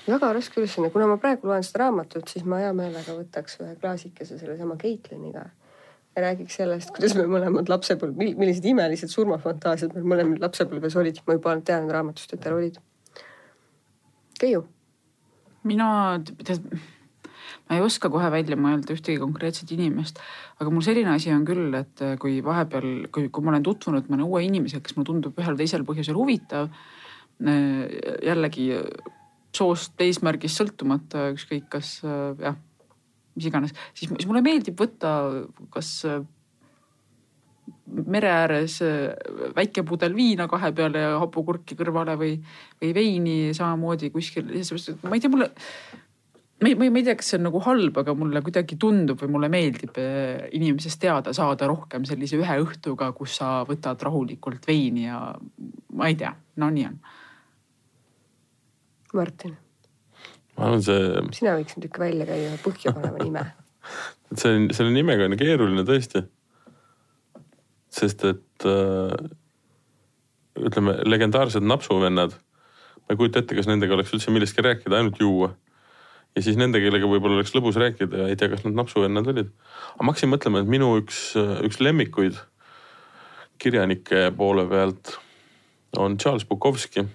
Speaker 3: väga raske ülesanne, kuna ma praegu loen seda raamatut, siis ma hea meelega võtaks ühe klaasikese sellesama Caitliniga ja räägiks sellest, kuidas me mõlemad lapsepõlv, millised imelised surmafantaasiad meil mõlemal lapsepõlves olid, ma juba tean raamatust, et tal olid. Keiu,
Speaker 2: mina, tead, ma ei oska kohe välja mõelda ühtegi konkreetset inimest, aga mul selline asi on küll, et kui vahepeal, kui, kui ma olen tutvunud mõne uue inimesega, kes mulle tundub ühel või teisel põhjusel huvitav, jällegi soost eesmärgist sõltumata, ükskõik kas äh, jah, mis iganes, siis siis mulle meeldib võtta kas äh, mere ääres äh, väike pudel viina kahe peale ja hapukurki kõrvale või, või veini samamoodi kuskil, ma ei tea, mulle ma ei, ma ei, ma ei tea, kas see on nagu halb, aga mulle kuidagi tundub või mulle meeldib eh, inimesest teada saada rohkem sellise ühe õhtuga, kus sa võtad rahulikult veini ja ma ei tea, no nii on.
Speaker 3: Martin,
Speaker 1: ma arvan, see,
Speaker 3: sina võiks nüüd ikka välja käia ühe põhjapaneva nime. <laughs>
Speaker 1: see, selle nimega on keeruline tõesti. sest et äh, ütleme, legendaarsed napsuvennad, ma ei kujuta ette, kas nendega oleks üldse millestki rääkida, ainult juua. Ja siis nende, kellega võib-olla oleks lõbus rääkida ja ei tea, kas nad napsuvennad olid. aga ma hakkasin mõtlema, et minu üks, üks lemmikuid kirjanike poole pealt on Charles Bukowski.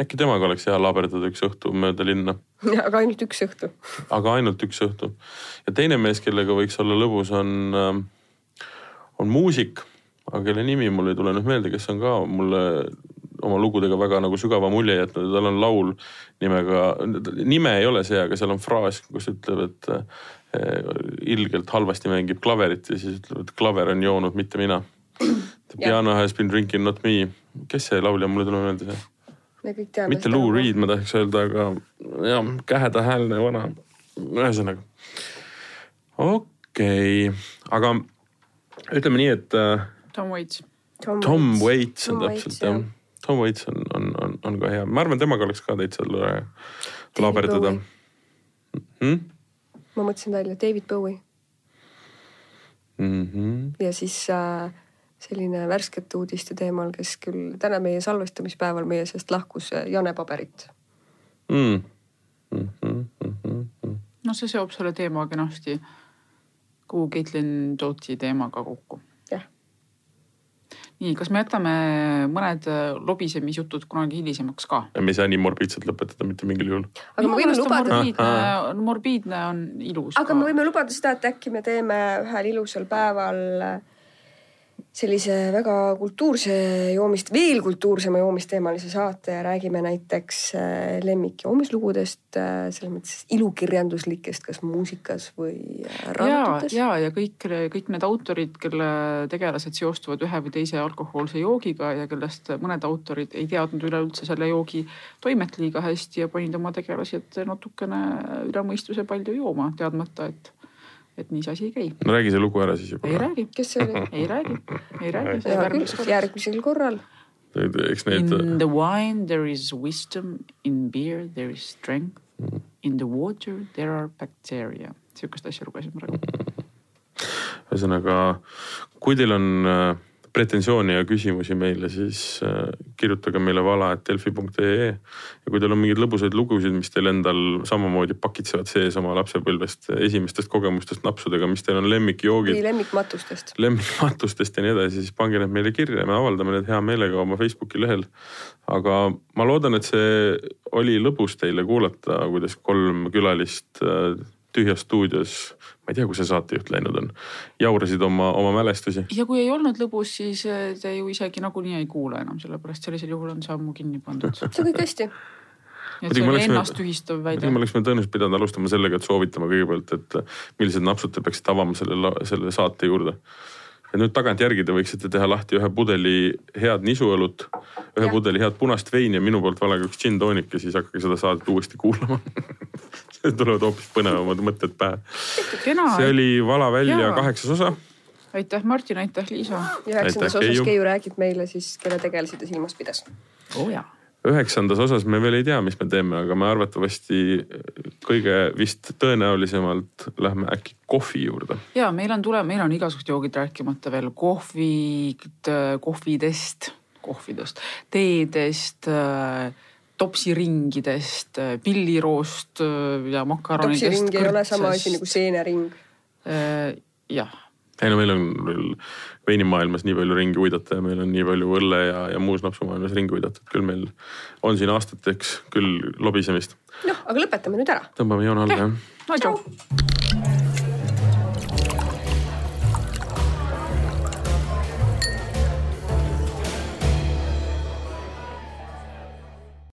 Speaker 1: äkki temaga oleks hea laaberdada üks õhtu mööda linna <laughs>
Speaker 3: aga ainult üks õhtu. <laughs>
Speaker 1: aga ainult üks õhtu. ja teine mees, kellega võiks olla lõbus, on, on muusik, aga kelle nimi mul ei tule nüüd meelde, kes on ka mulle oma lugudega väga nagu sügava mulje jätnud ja tal on laul nimega, nime ei ole see, aga seal on fraas, kus ütleb, et eh, ilgelt halvasti mängib klaverit ja siis ütleb, et klaver on joonud, mitte mina. Piano has been drinking not me. kes see laulja, mul ei tule meelde see
Speaker 3: me kõik teame.
Speaker 1: mitte Lou Reed, ma tahaks öelda, aga jah, kähedahäälne vana. ühesõnaga, okei okay., aga ütleme nii, et äh,
Speaker 2: Tom Waits.
Speaker 1: Tom Waits on
Speaker 3: Tom
Speaker 1: täpselt jah., Tom Waits on, on, on, on ka hea, ma arvan, temaga oleks ka täitsa tore laaberdada hmm?.
Speaker 3: ma mõtlesin välja David Bowie
Speaker 1: Mm -hmm.
Speaker 3: ja siis äh, selline värskete uudiste teemal, kes küll täna meie salvestamispäeval meie seast lahkus, Jane Paberit.
Speaker 1: Mm. Mm -hmm. Mm -hmm.
Speaker 2: no see seob selle teema kenasti kogu Caitlin Jootsi teemaga kokku. nii, kas me jätame mõned äh, lobisemisjutud kunagi hilisemaks ka?
Speaker 1: me ei saa nii morbiidselt lõpetada mitte mingil juhul.
Speaker 3: aga me võime lubada,
Speaker 2: morbiidne, on ilus.
Speaker 3: aga me võime lubada seda, et äkki me teeme ühel ilusal päeval äh, sellise väga kultuurse joomist, veel kultuursema joomisteemalise saate ja räägime näiteks äh, lemmik joomislugudest, äh, selles mõttes ilukirjanduslikest, kas muusikas või äh,
Speaker 2: ja,
Speaker 3: raamatutes.
Speaker 2: ja, ja kõik, kõik need autorid, kelle tegelased seostuvad ühe või teise alkohoolse joogiga ja kellest mõned autorid ei teadnud üleüldse selle joogi toimet liiga hästi ja panid oma tegelased natukene üle mõistuse palju jooma, teadmata, et et nii see asi ei käi.
Speaker 1: no räägi see lugu ära siis juba.
Speaker 2: ei räägi,
Speaker 3: kes see oli?
Speaker 2: ei räägi, ei räägi.
Speaker 3: hea küll, järgmisel korral.
Speaker 1: eks need.
Speaker 2: In the wine there is wisdom, in beer there is strength, in the water there are bacteria. sihukest asja lugesin praegu.
Speaker 1: ühesõnaga, kui teil on äh, pretensioone ja küsimusi meile, siis äh, kirjutage meile vala.delfi.ee. ja kui teil on mingeid lõbusaid lugusid, mis teil endal samamoodi pakitsevad sees oma lapsepõlvest, esimestest kogemustest napsudega, mis teil on lemmikjoogid.
Speaker 3: või lemmikmatustest.
Speaker 1: lemmikmatustest ja nii edasi, siis pange need meile kirja, me avaldame need hea meelega oma Facebooki lehel. aga ma loodan, et see oli lõbus teile kuulata, kuidas kolm külalist äh, tühjas stuudios, ma ei tea, kus see saatejuht läinud on, jaurasid oma, oma mälestusi.
Speaker 2: ja kui ei olnud lõbus, siis eh, te ju isegi nagunii ei kuula enam, sellepärast sellisel juhul on see ammu kinni pandud. <laughs>
Speaker 3: see on kõik hästi.
Speaker 2: et see oli ennasttühistav väide.
Speaker 1: me oleksime tõenäoliselt pidanud alustama sellega, et soovitama kõigepealt, et millised napsud te peaksite avama selle, selle saate juurde ja nüüd tagantjärgi te võiksite teha lahti ühe pudeli head nisuõlut, ühe ja. pudeli head punast veini ja minu poolt valega üks gin tonic ja siis hakake seda saadet uuesti kuulama <laughs> <laughs> tulevad hoopis põnevamad mõtted pähe. see oli Vala välja ja. kaheksas osa.
Speaker 2: aitäh, Martin, aitäh, Liisa.
Speaker 3: üheksandas osas Keiu. Keiu räägib meile siis, kelle tegelasi ta silmas pidas.
Speaker 2: oo oh,
Speaker 1: üheksandas osas me veel ei tea, mis me teeme, aga me arvatavasti kõige vist tõenäolisemalt lähme äkki kohvi juurde.
Speaker 2: ja meil on tule, meil on igasugused joogid rääkimata veel kohvid, kohvidest, kohvidest, teedest topsiringidest, pilliroost ja makaronidest.
Speaker 3: topsiring ei ole sama asi nagu seenering.
Speaker 2: jah.
Speaker 1: ei no meil on veel veinimaailmas nii palju ringi uidata ja meil on nii palju õlle ja, ja muus napsumaailmas ringi uidata, et küll meil on siin aastateks küll lobisemist.
Speaker 3: noh, aga lõpetame nüüd ära.
Speaker 1: tõmbame joone alla jah.
Speaker 2: no tšau.